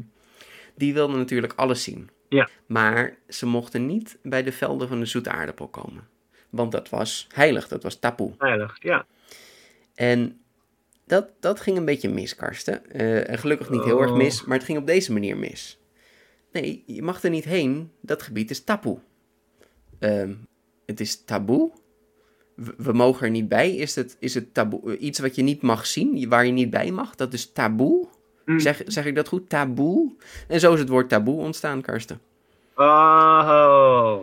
die wilden natuurlijk alles zien. Ja. Maar ze mochten niet bij de velden van de zoete aardappel komen. Want dat was heilig, dat was taboe. Veilig, ja. En dat, dat ging een beetje mis, Karsten. Eh, en gelukkig niet heel erg Oh. mis, maar het ging op deze manier mis. Nee, je mag er niet heen. Dat gebied is taboe. Ehm, het is taboe. We, we mogen er niet bij. Is het, is het taboe? eh, Iets wat je niet mag zien, waar je niet bij mag, dat is taboe. Mm. Zeg, zeg ik dat goed? Taboe. En zo is het woord taboe ontstaan, Karsten. Oh.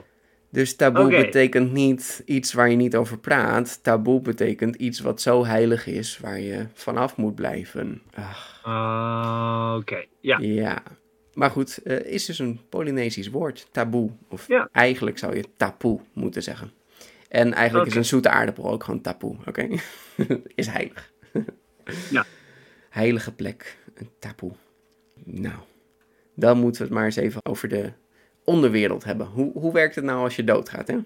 Dus taboe betekent niet iets waar je niet over praat. Taboe betekent iets wat zo heilig is, waar je vanaf moet blijven. Ah, Oké, ja. ja. Maar goed, eh, is dus een Polynesisch woord, taboe. Of Ja. eigenlijk zou je tapoe moeten zeggen. En eigenlijk is een zoete aardappel ook gewoon tapoe, oké? is heilig. Ja. Heilige plek, een tapoe. Nou, dan moeten we het maar eens even over de onderwereld hebben. Hoe, hoe werkt het nou als je doodgaat, hè?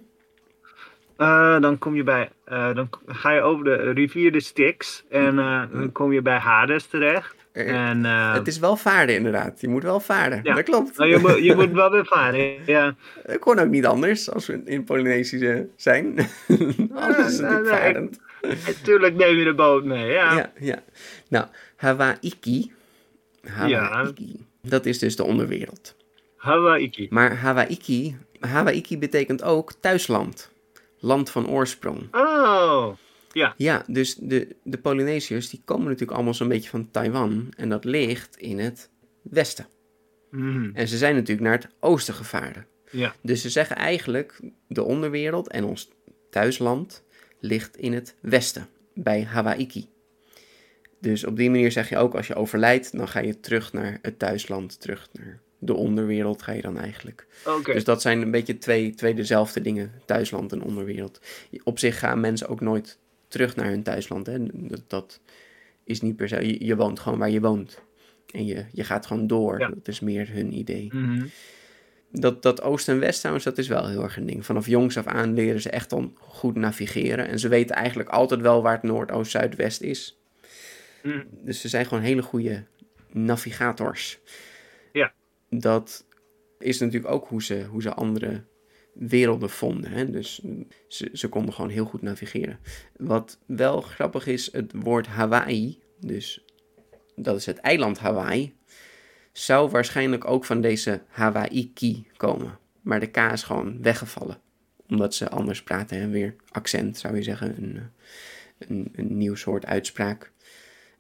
Eh, dan kom je bij, eh, dan ga je over de rivier de Styx en eh, dan kom je bij Hades terecht. En Het is wel vaarden inderdaad. Je moet wel vaarden. Ja. Dat klopt. nou, je, moet, je moet wel weer varen. Ja. Het kon ook niet anders als we in Polynesische zijn. Is nee, natuurlijk nee, varend. Natuurlijk neem je de boot mee. Ja. Ja, ja. Nou, Hawaiki. Hawaiki. Dat is dus de onderwereld. Hawaii. Maar Hawaiki, Hawaiki betekent ook thuisland. Land van oorsprong. Oh. Ja. Ja, dus de, de Polynesiërs die komen natuurlijk allemaal zo'n beetje van Taiwan. En dat ligt in het westen. Mhm. En ze zijn natuurlijk naar het oosten gevaren. Ja. Dus ze zeggen eigenlijk de onderwereld en ons thuisland ligt in het westen, bij Hawaiki. Dus op die manier zeg je ook, als je overlijdt, dan ga je terug naar het thuisland, terug naar de onderwereld ga je dan eigenlijk. Dus dat zijn een beetje twee, twee dezelfde dingen, thuisland en onderwereld. Op zich gaan mensen ook nooit terug naar hun thuisland. Hè? Dat, dat is niet per se, je, je woont gewoon waar je woont. En je, je gaat gewoon door, Ja. dat is meer hun idee. Mhm. Dat, dat oost en west trouwens, dat is wel heel erg een ding. Vanaf jongs af aan leren ze echt dan goed navigeren. En ze weten eigenlijk altijd wel waar het noord, oost, zuid, west is. Mhm. Dus ze zijn gewoon hele goede navigators. Ja. Dat is natuurlijk ook hoe ze, hoe ze andere werelden vonden. Hè? Dus ze, ze konden gewoon heel goed navigeren. Wat wel grappig is, het woord Hawaii, dus dat is het eiland Hawaii, zou waarschijnlijk ook van deze Hawaii-ki komen. Maar de K is gewoon weggevallen. Omdat ze anders praten en weer accent, zou je zeggen. Een, een nieuw soort uitspraak.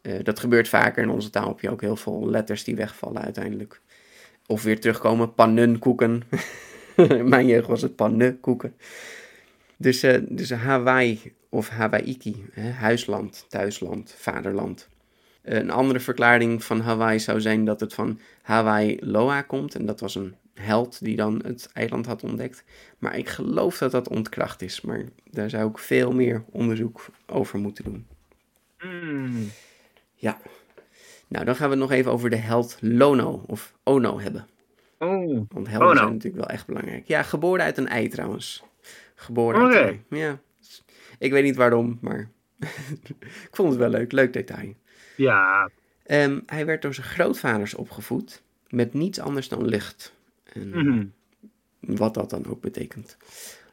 Eh, dat gebeurt vaker. In onze taal heb je ook heel veel letters die wegvallen uiteindelijk. Of weer terugkomen. Pannenkoeken. In mijn jeugd was het pannenkoeken. Dus, eh, dus Hawaii of Hawaiki. Hè, huisland, thuisland, vaderland. Eh, Een andere verklaring van Hawaii zou zijn dat het van Hawaii Loa komt. En dat was een held die dan het eiland had ontdekt. Maar ik geloof dat dat ontkracht is. Maar daar zou ik veel meer onderzoek over moeten doen. Mm. Ja. Nou, dan gaan we het nog even over de held Lono of Ono hebben. Oh. Want helden Ono. zijn natuurlijk wel echt belangrijk. Ja, geboren uit een ei trouwens. Geboren uit een ei. Ja. Ik weet niet waarom, maar ik vond het wel leuk. Leuk detail. Ja. Ehm, hij werd door zijn grootvaders opgevoed met niets anders dan lucht. En Mhm. wat dat dan ook betekent.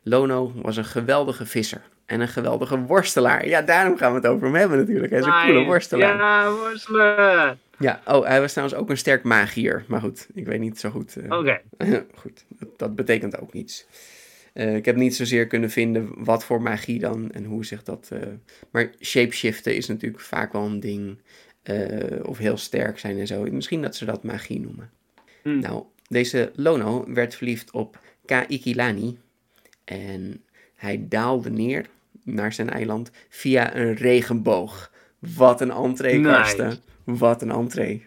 Lono was een geweldige visser en een geweldige worstelaar. Ja, daarom gaan we het over hem hebben natuurlijk. Hij is een coole worstelaar. Ja, worstelen. Ja, oh, hij was trouwens ook een sterk magier. Maar goed, ik weet niet zo goed. eh, Oké. goed, dat, betekent ook iets. Eh, ik heb niet zozeer kunnen vinden wat voor magie dan en hoe zich dat. eh, maar shapeshiften is natuurlijk vaak wel een ding. of heel sterk zijn en zo. Misschien dat ze dat magie noemen. Hmm. Nou, deze Lono werd verliefd op Kaikilani. En hij daalde neer naar zijn eiland via een regenboog. Wat een entree, Nice. Karsten. Wat een entree.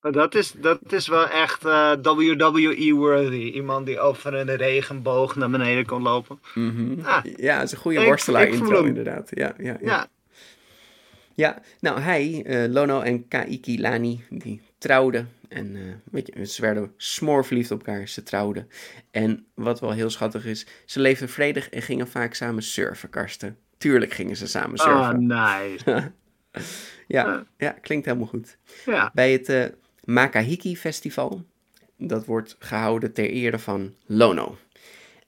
Dat is, dat is wel echt eh, WWE-worthy. Iemand die over een regenboog naar beneden kon lopen. Mhm. Ah. Ja, is een goede Ik- worstelaar ik voel intro hem. inderdaad. Ja, ja, ja. Ja. Ja, nou hij, eh, Lono en Kaikilani, die trouwden. En eh, weet je, ze werden smoorverliefd op elkaar, ze trouwden. En wat wel heel schattig is, ze leefden vredig en gingen vaak samen surfen, Karsten. Tuurlijk gingen ze samen Oh, surfen. nice. ja, ja, klinkt helemaal goed. Ja. Bij het eh, Makahiki Festival, dat wordt gehouden ter ere van Lono.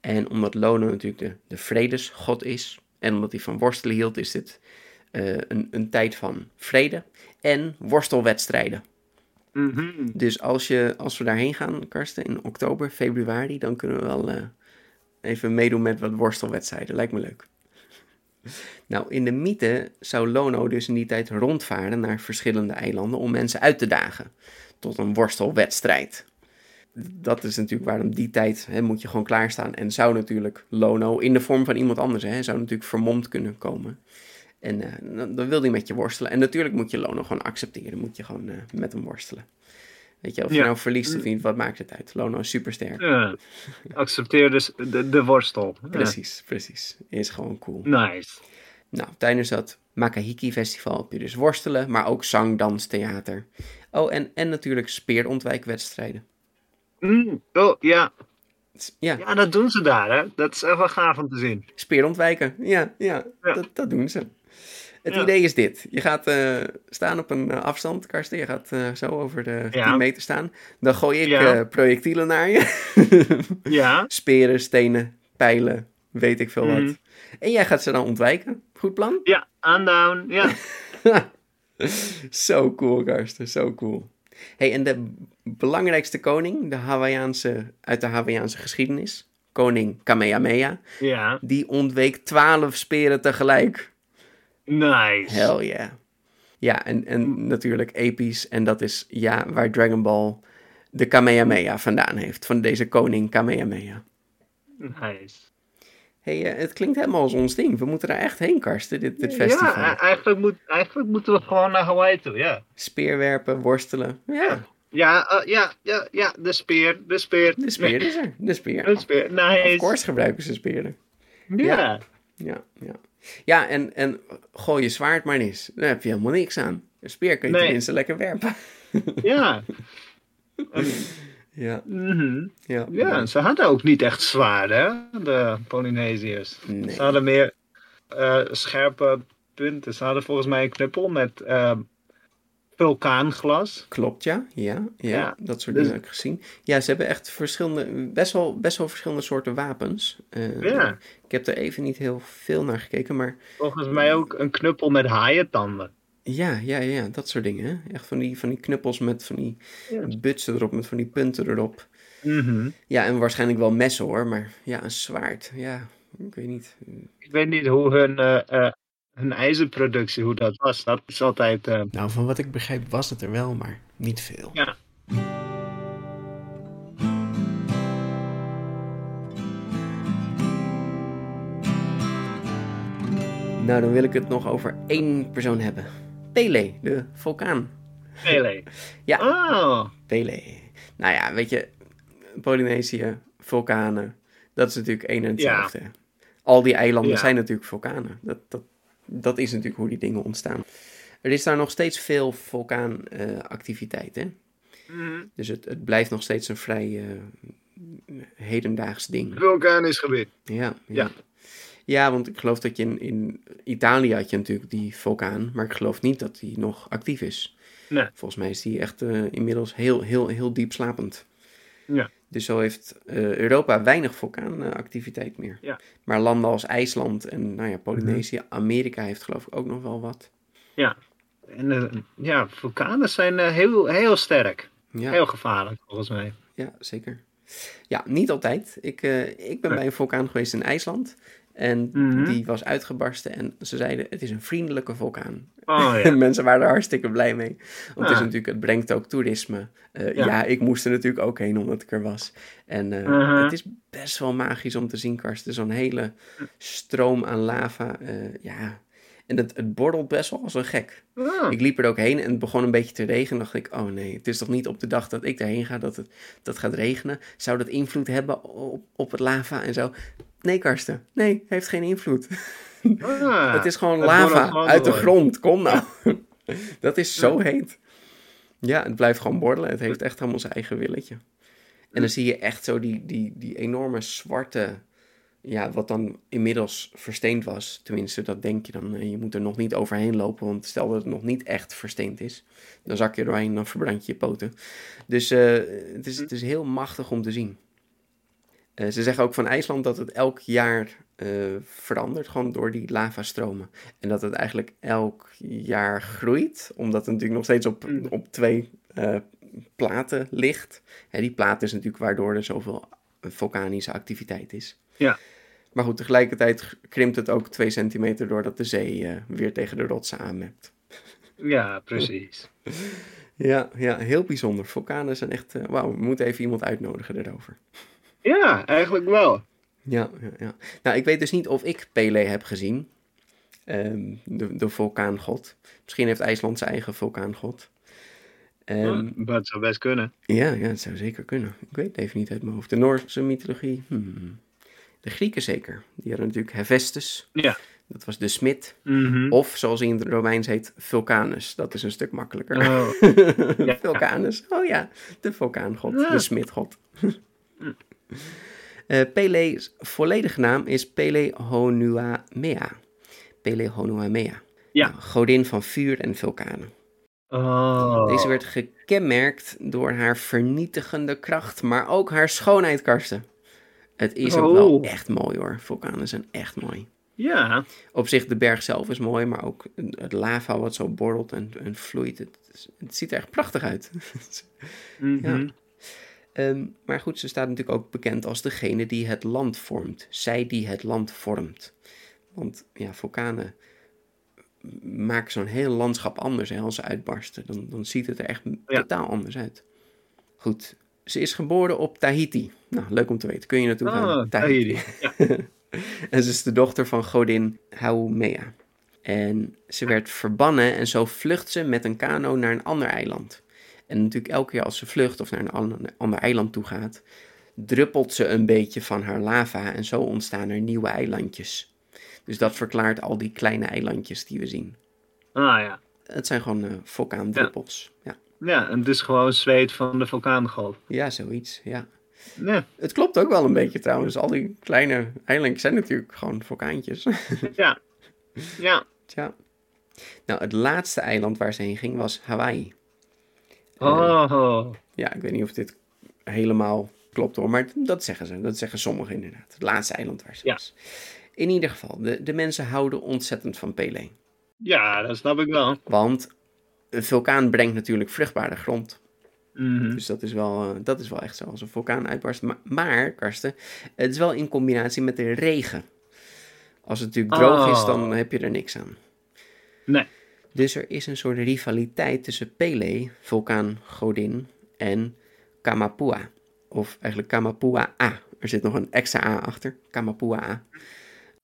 En omdat Lono natuurlijk de, de vredesgod is, en omdat hij van worstelen hield, is dit eh, een, een tijd van vrede en worstelwedstrijden. Mhm. Dus als, je, als we daarheen gaan, Karsten, in oktober, februari, dan kunnen we wel eh, even meedoen met wat worstelwedstrijden. Lijkt me leuk. Nou, in de mythe zou Lono dus in die tijd rondvaren naar verschillende eilanden om mensen uit te dagen tot een worstelwedstrijd. Dat is natuurlijk waarom die tijd hè, moet je gewoon klaarstaan. En zou natuurlijk Lono in de vorm van iemand anders, hè, zou natuurlijk vermomd kunnen komen. En eh, dan, dan wil hij met je worstelen. En natuurlijk moet je Lono gewoon accepteren. Moet je gewoon eh, met hem worstelen. Weet je, of je Ja. nou verliest of niet, wat maakt het uit? Lono is supersterk. Ja. Accepteer dus de, de worstel. Ja. Precies, precies. Is gewoon cool. Nice. Nou, tijdens dat Makahiki Festival heb je dus worstelen, maar ook zang, dans, theater. Oh, en, en natuurlijk speerontwijkwedstrijden. Mm, oh, ja. Ja, ja, dat doen ze daar, hè. Dat is echt wel gaaf om te zien. speerontwijken. Ja, ja, Ja. Dat, dat doen ze. Het Ja. idee is dit. Je gaat eh, staan op een eh, afstand, Karsten. Je gaat eh, zo over de Ja. 10 meter staan. Dan gooi ik Ja. projectielen naar je. Ja. Speren, stenen, pijlen, weet ik veel Mhm. wat. En jij gaat ze dan ontwijken. Goed plan? Ja, aandown. Ja. Zo cool, Karsten. Zo cool. Hey, en de belangrijkste koning de Hawaiiaanse, uit de Hawaiiaanse geschiedenis, koning Kamehameha, Ja. die ontweek twaalf speren tegelijk. Nice. Hell yeah. Ja, en, en natuurlijk episch. En dat is ja, waar Dragon Ball de Kamehameha vandaan heeft. Van deze koning Kamehameha. Nice. hey, eh, het klinkt helemaal als ons ding. We moeten daar echt heen, Karsten, dit, dit festival. Ja, e- eigenlijk, moet, eigenlijk moeten we gewoon naar Hawaii toe, ja. Speerwerpen, worstelen. Ja, Ja, eh, ja, ja, ja, de speer, de speer. de speer is er. De speer. De speer, nice. Of course gebruiken ze speren. Ja. Ja, ja. Ja, en, en gooi je zwaard maar eens. Daar heb je helemaal niks aan. Een speer kun je Nee. tenminste lekker werpen. Ja. En, Ja, mhm. ja. ja, ze hadden ook niet echt zwaarden, hè, de Polynesiërs. Nee. Ze hadden meer eh, scherpe punten. Ze hadden volgens mij een knuppel met eh, vulkaanglas. Klopt, ja. Ja, ja. Ja, dat soort dus- dingen heb ik gezien. Ja, ze hebben echt verschillende, best wel, best wel verschillende soorten wapens. Eh, Ja. Ik heb er even niet heel veel naar gekeken, maar Volgens mij ook een knuppel met haaientanden. ja, ja, ja, dat soort dingen. Hè? Echt van die, van die knuppels met van die Ja. butsen erop, met van die punten erop. Mhm. Ja, en waarschijnlijk wel messen hoor, maar ja, een zwaard, ja, ik weet niet. Ik weet niet hoe hun, eh, eh, hun ijzerproductie, hoe dat was. Dat is altijd... eh, Nou, van wat ik begrijp was het er wel, maar niet veel. ja. Nou, dan wil ik het nog over één persoon hebben. Pele, de vulkaan. Pele. Ja. Oh. Pele. Nou ja, weet je, Polynesië, vulkanen, dat is natuurlijk één en hetzelfde. Al die eilanden Ja. zijn natuurlijk vulkanen. Dat, dat, dat is natuurlijk hoe die dingen ontstaan. Er is daar nog steeds veel vulkaanactiviteit, hè? Mhm. Dus het, het blijft nog steeds een vrij eh, hedendaags ding. Vulkanisch gebied. Ja, ja. Ja. Ja, want ik geloof dat je in, in Italië had je natuurlijk die vulkaan, maar ik geloof niet dat die nog actief is. Nee. Volgens mij is die echt eh, inmiddels heel, heel, heel diep slapend. Ja. Dus zo heeft eh, Europa weinig vulkaanactiviteit meer. Ja. Maar landen als IJsland en nou ja, Polynesië, Amerika heeft geloof ik ook nog wel wat. En eh, ja, vulkanen zijn eh, heel, heel sterk. Ja, Heel gevaarlijk, volgens mij. ja zeker. Ja, niet altijd. Ik, eh, ik ben Nee. bij een vulkaan geweest in IJsland. En Mhm. die was uitgebarsten en ze zeiden het is een vriendelijke vulkaan. Oh ja. En mensen waren er hartstikke blij mee. Want het, is Ah. natuurlijk, het brengt ook toerisme. Eh, ja. Ja. ik moest er natuurlijk ook heen omdat ik er was. En eh, Mhm. het is best wel magisch om te zien, Karsten. Zo'n hele stroom aan lava. eh, ja. En het, het borrelt best wel als een gek. Oh. Ik liep er ook heen en het begon een beetje te regenen. dacht ik, oh nee, het is toch niet op de dag dat ik erheen ga dat het dat gaat regenen. Zou dat invloed hebben op, op het lava en zo? Nee, Karsten. Nee, heeft geen invloed. Ah, Het is gewoon het lava uit de grond. Kom nou. Dat is zo heet. Ja, het blijft gewoon borrelen. Het heeft echt helemaal zijn eigen willetje. En dan zie je echt zo die, die, die enorme zwarte... Ja, wat dan inmiddels versteend was. Tenminste, dat denk je dan. Eh, Je moet er nog niet overheen lopen. Want stel dat het nog niet echt versteend is. Dan zak je er doorheen en dan verbrand je je poten. Dus eh, het, is, het is heel machtig om te zien. Eh, ze zeggen ook van IJsland dat het elk jaar verandert, gewoon door die lavastromen. En dat het eigenlijk elk jaar groeit, omdat het natuurlijk nog steeds op, Mm. op twee platen ligt. Hè, die plaat is natuurlijk waardoor er zoveel vulkanische activiteit is. Ja. Maar goed, tegelijkertijd krimpt het ook twee centimeter doordat de zee eh, weer tegen de rotsen aanmept. Ja, precies. Ja, ja, heel bijzonder. Vulkanen zijn echt... eh, Wauw, we moeten even iemand uitnodigen erover. Ja, eigenlijk wel. Ja, ja, ja. Nou, ik weet dus niet of ik Pele heb gezien. Ehm, de, de vulkaangod. Misschien heeft IJsland zijn eigen vulkaangod. Ehm, dat zou best kunnen. ja, ja, het zou zeker kunnen. Ik weet het even niet uit mijn hoofd. De Noorse mythologie. hmm. De Grieken zeker. Die hadden natuurlijk Hephaestus. Ja. Dat was de smid. Mhm. Of zoals hij in het Romeins heet, Vulcanus. Dat is een stuk makkelijker. Oh. Ja. Vulcanus. Oh ja, de vulkaangod, Ja. de smidgod. Eh Pele's volledige naam is Pele Honuamea. Pele Honuamea. Ja. Nou, godin van vuur en vulkanen. Oh. Deze werd gekenmerkt door haar vernietigende kracht, maar ook haar schoonheid, Karsten. Het is ook wel Oh. echt mooi hoor. Vulkanen zijn echt mooi. Ja. Op zich, de berg zelf is mooi, maar ook het lava wat zo borrelt en, en vloeit. Het, het ziet er echt prachtig uit. Ehm, maar goed, ze staat natuurlijk ook bekend als degene die het land vormt. Zij die het land vormt. Want ja, vulkanen maken zo'n heel landschap anders hè, als ze uitbarsten. Dan, dan ziet het er echt Ja. totaal anders uit. Goed, ze is geboren op Tahiti. Nou, leuk om te weten. Kun je naartoe gaan? Oh, Tahiti. Ja. En ze is de dochter van godin Haumea. En ze werd verbannen en zo vlucht ze met een kano naar een ander eiland. En natuurlijk elke keer als ze vlucht of naar een ander, eiland toe gaat, druppelt ze een beetje van haar lava en zo ontstaan er nieuwe eilandjes. Dus dat verklaart al die kleine eilandjes die we zien. Ah ja. Het zijn gewoon eh vulkaandruppels. Ja. Ja, en het is gewoon zweet van de vulkaangolf. ja, zoiets. Ja. Ja, Het klopt ook wel een beetje trouwens. Al die kleine eilandjes zijn natuurlijk gewoon vulkaantjes. ja. Ja. Tja. Nou, het laatste eiland waar ze heen ging was Hawaii. Oh. Ja, ik weet niet of dit helemaal klopt hoor, maar dat zeggen ze. Dat zeggen sommigen inderdaad. Het laatste eiland waar ze Ja. was. In ieder geval, de, de mensen houden ontzettend van Pele. Ja, dat snap ik wel. Want een vulkaan brengt natuurlijk vruchtbare grond. Mhm. Dus dat is wel, eh, dat is wel echt zo als een vulkaan uitbarst. Maar, maar, Karsten, het is wel in combinatie met de regen. Als het natuurlijk droog is, Oh. dan heb je er niks aan. Nee. Dus er is een soort rivaliteit tussen Pele, vulkaangodin, en Kamapua. Of eigenlijk Kamapua-A. Er zit nog een extra A achter. Kamapua-A.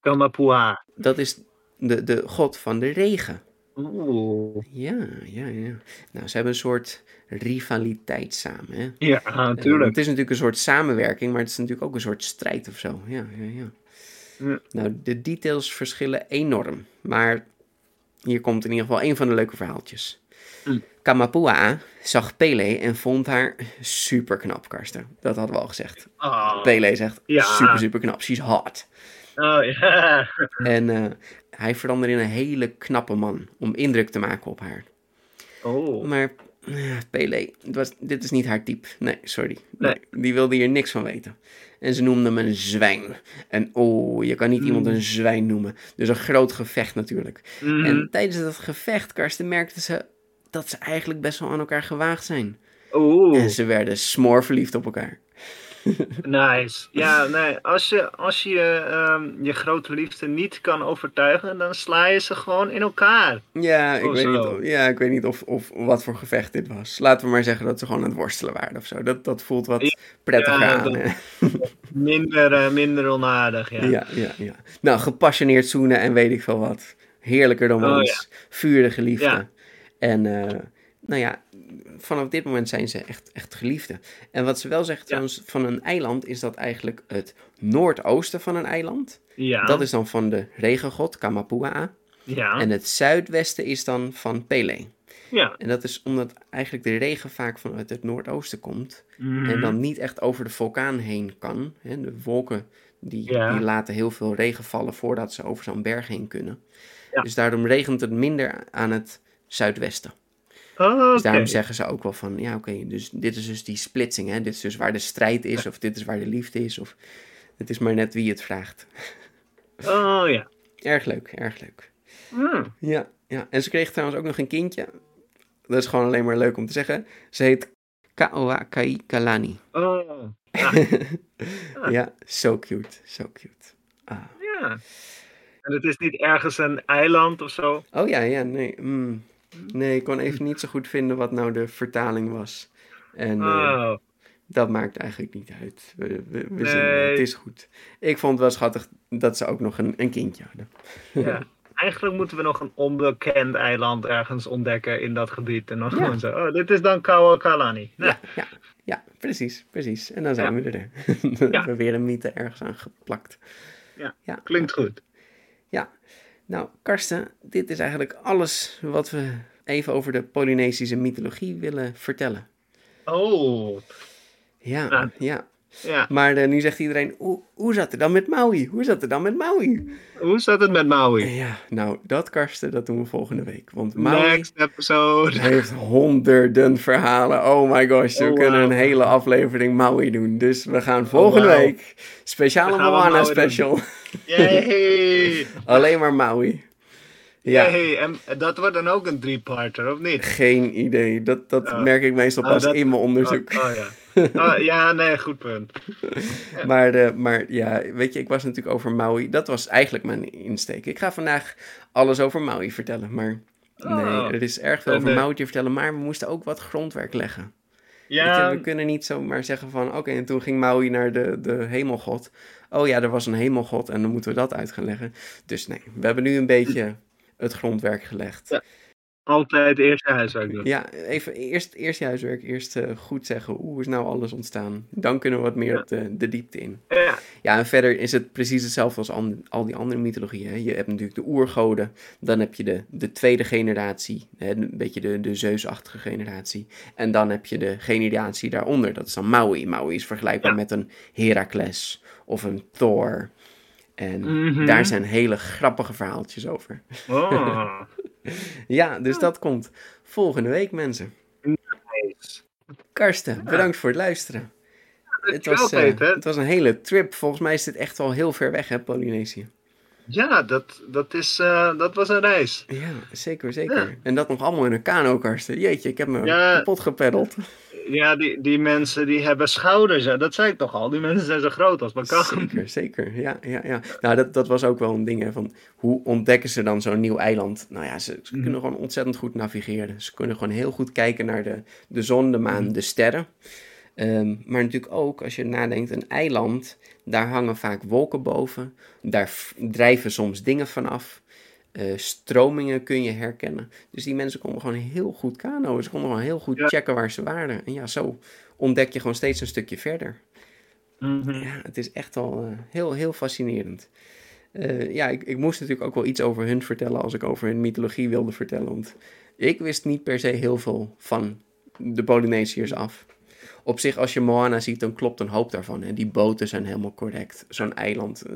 Kamapua. Dat is de, de god van de regen. Oeh. Ja, ja, ja. Nou, ze hebben een soort rivaliteit samen. Hè? Ja, Eh, natuurlijk. het is natuurlijk een soort samenwerking, maar het is natuurlijk ook een soort strijd of zo. Ja, ja, ja. Ja. Nou, de details verschillen enorm. Maar hier komt in ieder geval een van de leuke verhaaltjes. Mm. Kamapua zag Pele en vond haar super knap, Karsten. Dat hadden we al gezegd. Oh. Pele zegt Ja. super, super knap. She's hot. Oh ja. En eh, hij veranderde in een hele knappe man om indruk te maken op haar. Oh. Maar eh, Pele, was, dit is niet haar type. Nee, sorry. Nee. Nee, die wilde hier niks van weten. En ze noemde hem een zwijn. En oh, je kan niet iemand een zwijn noemen. Dus een groot gevecht natuurlijk. Mhm. En tijdens dat gevecht, Karsten, merkte ze dat ze eigenlijk best wel aan elkaar gewaagd zijn. Oeh. En ze werden smoor verliefd op elkaar. Nice. Ja, nee, als je, als je ehm, je grote liefde niet kan overtuigen, dan sla je ze gewoon in elkaar. Ja, ik Oh, weet niet, of, ja, ik weet niet of, of wat voor gevecht dit was. Laten we maar zeggen dat ze gewoon aan het worstelen waren of zo. Dat, dat voelt wat prettiger Ja, aan. Minder, eh, minder onaardig, ja. Ja, ja, ja. Nou, gepassioneerd zoenen en weet ik veel wat. Heerlijker dan Oh, ons. Vurige liefde. En eh, nou ja, vanaf dit moment zijn ze echt, echt geliefden. En wat ze wel zegt trouwens van een eiland, is dat eigenlijk het noordoosten van een eiland. Ja. Dat is dan van de regengod Kamapua. ja. En het zuidwesten is dan van Pele. ja. En dat is omdat eigenlijk de regen vaak vanuit het noordoosten komt. Mhm. En dan niet echt over de vulkaan heen kan. Hè, de wolken die, Ja. die laten heel veel regen vallen voordat ze over zo'n berg heen kunnen. Ja. Dus daarom regent het minder aan het zuidwesten. Dus daarom zeggen ze ook wel van, ja oké, dus dit is dus die splitsing. Hè? Dit is dus waar de strijd is, of dit is waar de liefde is. Of het is maar net wie het vraagt. Oh ja. Erg leuk, erg leuk. Hmm. Ja, ja. En ze kreeg trouwens ook nog een kindje. Dat is gewoon alleen maar leuk om te zeggen. Ze heet Kaoa Kai Kalani. Oh. Ja, zo cute, zo cute. Ah. Ja. En het is niet ergens een eiland of zo? Oh ja, ja, nee. mm. Nee, ik kon even niet zo goed vinden wat nou de vertaling was. En eh, Oh. dat maakt eigenlijk niet uit. We, we, we Nee. zien, het is goed. Ik vond het wel schattig dat ze ook nog een, een kindje hadden. Ja. Eigenlijk moeten we nog een onbekend eiland ergens ontdekken in dat gebied. En dan gewoon zo, oh, dit is dan Kawakalani. Nou, Ja, ja, ja, precies, precies. En dan zijn we er. we hebben weer een mythe ergens aan geplakt. Ja, ja. klinkt goed. Ja, nou Karsten, dit is eigenlijk alles wat we even over de Polynesische mythologie willen vertellen. Oh, Ja, Ja. ja. ja. Maar eh, nu zegt iedereen, hoe, hoe zat het dan met Maui? Hoe zat het dan met Maui? Hoe zat het met Maui? Ja, nou, dat Karsten, dat doen we volgende week. Want Maui Next episode. heeft honderden verhalen. Oh my gosh, we Oh, kunnen een hele aflevering Maui doen. Dus we gaan volgende wauw. week, speciale Moana doen. Yay! alleen maar Maui. Ja. En dat wordt dan ook een drie-parter, of niet? geen idee. Dat, dat Oh. merk ik meestal Oh, pas dat- in mijn onderzoek. Oh, oh ja. Oh, ja, nee, goed punt. Maar, eh, maar ja, weet je, ik was natuurlijk over Maui. Dat was eigenlijk mijn insteek. Ik ga vandaag alles over Maui vertellen. Maar nee, Oh. er is erg veel over eh, Maui te vertellen. Maar we moesten ook wat grondwerk leggen. Ja, je, we kunnen niet zomaar zeggen van, oké, en toen ging Maui naar de, de hemelgod. Oh ja, er was een hemelgod en dan moeten we dat uit gaan leggen. Dus nee, we hebben nu een beetje het grondwerk gelegd. Ja. Altijd eerst je huiswerk doen. Ja, even eerst, eerst je huiswerk. Eerst eh, goed zeggen, hoe is nou alles ontstaan? Dan kunnen we wat meer Ja. op de, de diepte in. Ja. Ja, en verder is het precies hetzelfde als an- al die andere mythologieën. Je hebt natuurlijk de oergoden, dan heb je de, de tweede generatie, hè, een beetje de, de Zeusachtige generatie. En dan heb je de generatie daaronder, dat is dan Maui. Maui is vergelijkbaar Ja. met een Heracles of een Thor. En Mhm. daar zijn hele grappige verhaaltjes over. Oh, Ja, dus dat komt volgende week, mensen. nice. Karsten, bedankt voor het luisteren. Het was, eh, het was een hele trip. Volgens mij is dit echt wel heel ver weg, hè, Polynesië. Ja, dat, dat, is, eh, dat was een reis. Ja, zeker, zeker. Ja. En dat nog allemaal in een kano, Karsten. Jeetje, ik heb me Ja. kapot gepeddeld. Ja, die, die mensen die hebben schouders. hè. Dat zei ik toch al. Die mensen zijn zo groot als mijn kan. Zeker, zeker. Ja, ja, ja. Nou, dat, dat was ook wel een ding, hè, van hoe ontdekken ze dan zo'n nieuw eiland? Nou ja, ze, ze Mhm. kunnen gewoon ontzettend goed navigeren. Ze kunnen gewoon heel goed kijken naar de, de zon, de maan, Mhm. de sterren. Ehm, maar natuurlijk ook, als je nadenkt, een eiland, daar hangen vaak wolken boven. Daar drijven soms dingen vanaf. Eh stromingen kun je herkennen. Dus die mensen konden gewoon heel goed kanoën. Ze konden gewoon heel goed Ja. checken waar ze waren. En ja, zo ontdek je gewoon steeds een stukje verder. Mhm. Ja, het is echt wel eh, heel, heel fascinerend. Eh, ja, ik, ik moest natuurlijk ook wel iets over hun vertellen als ik over hun mythologie wilde vertellen. Want ik wist niet per se heel veel van de Polynesiërs af. Op zich, als je Moana ziet, dan klopt een hoop daarvan. Hè. Die boten zijn helemaal correct. Zo'n eiland, eh,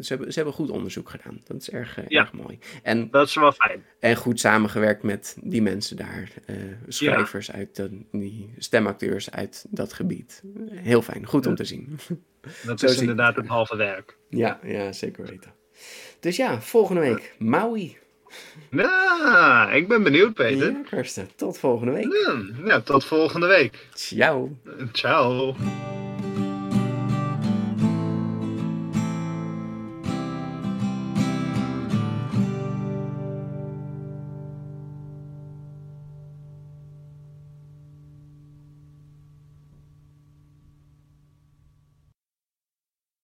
ze, hebben, ze hebben goed onderzoek gedaan. Dat is erg, eh, Ja. erg mooi. En, Dat is wel fijn. en goed samengewerkt met die mensen daar. eh, schrijvers uit de, die stemacteurs uit dat gebied. Heel fijn, goed om te zien. Dat is inderdaad het halve werk. Ja, ja, zeker weten. Dus ja, volgende week Maui. Ja, ik ben benieuwd, Peter. Ja, Karsten. Tot volgende week. Ja, ja, tot volgende week. Ciao. Ciao.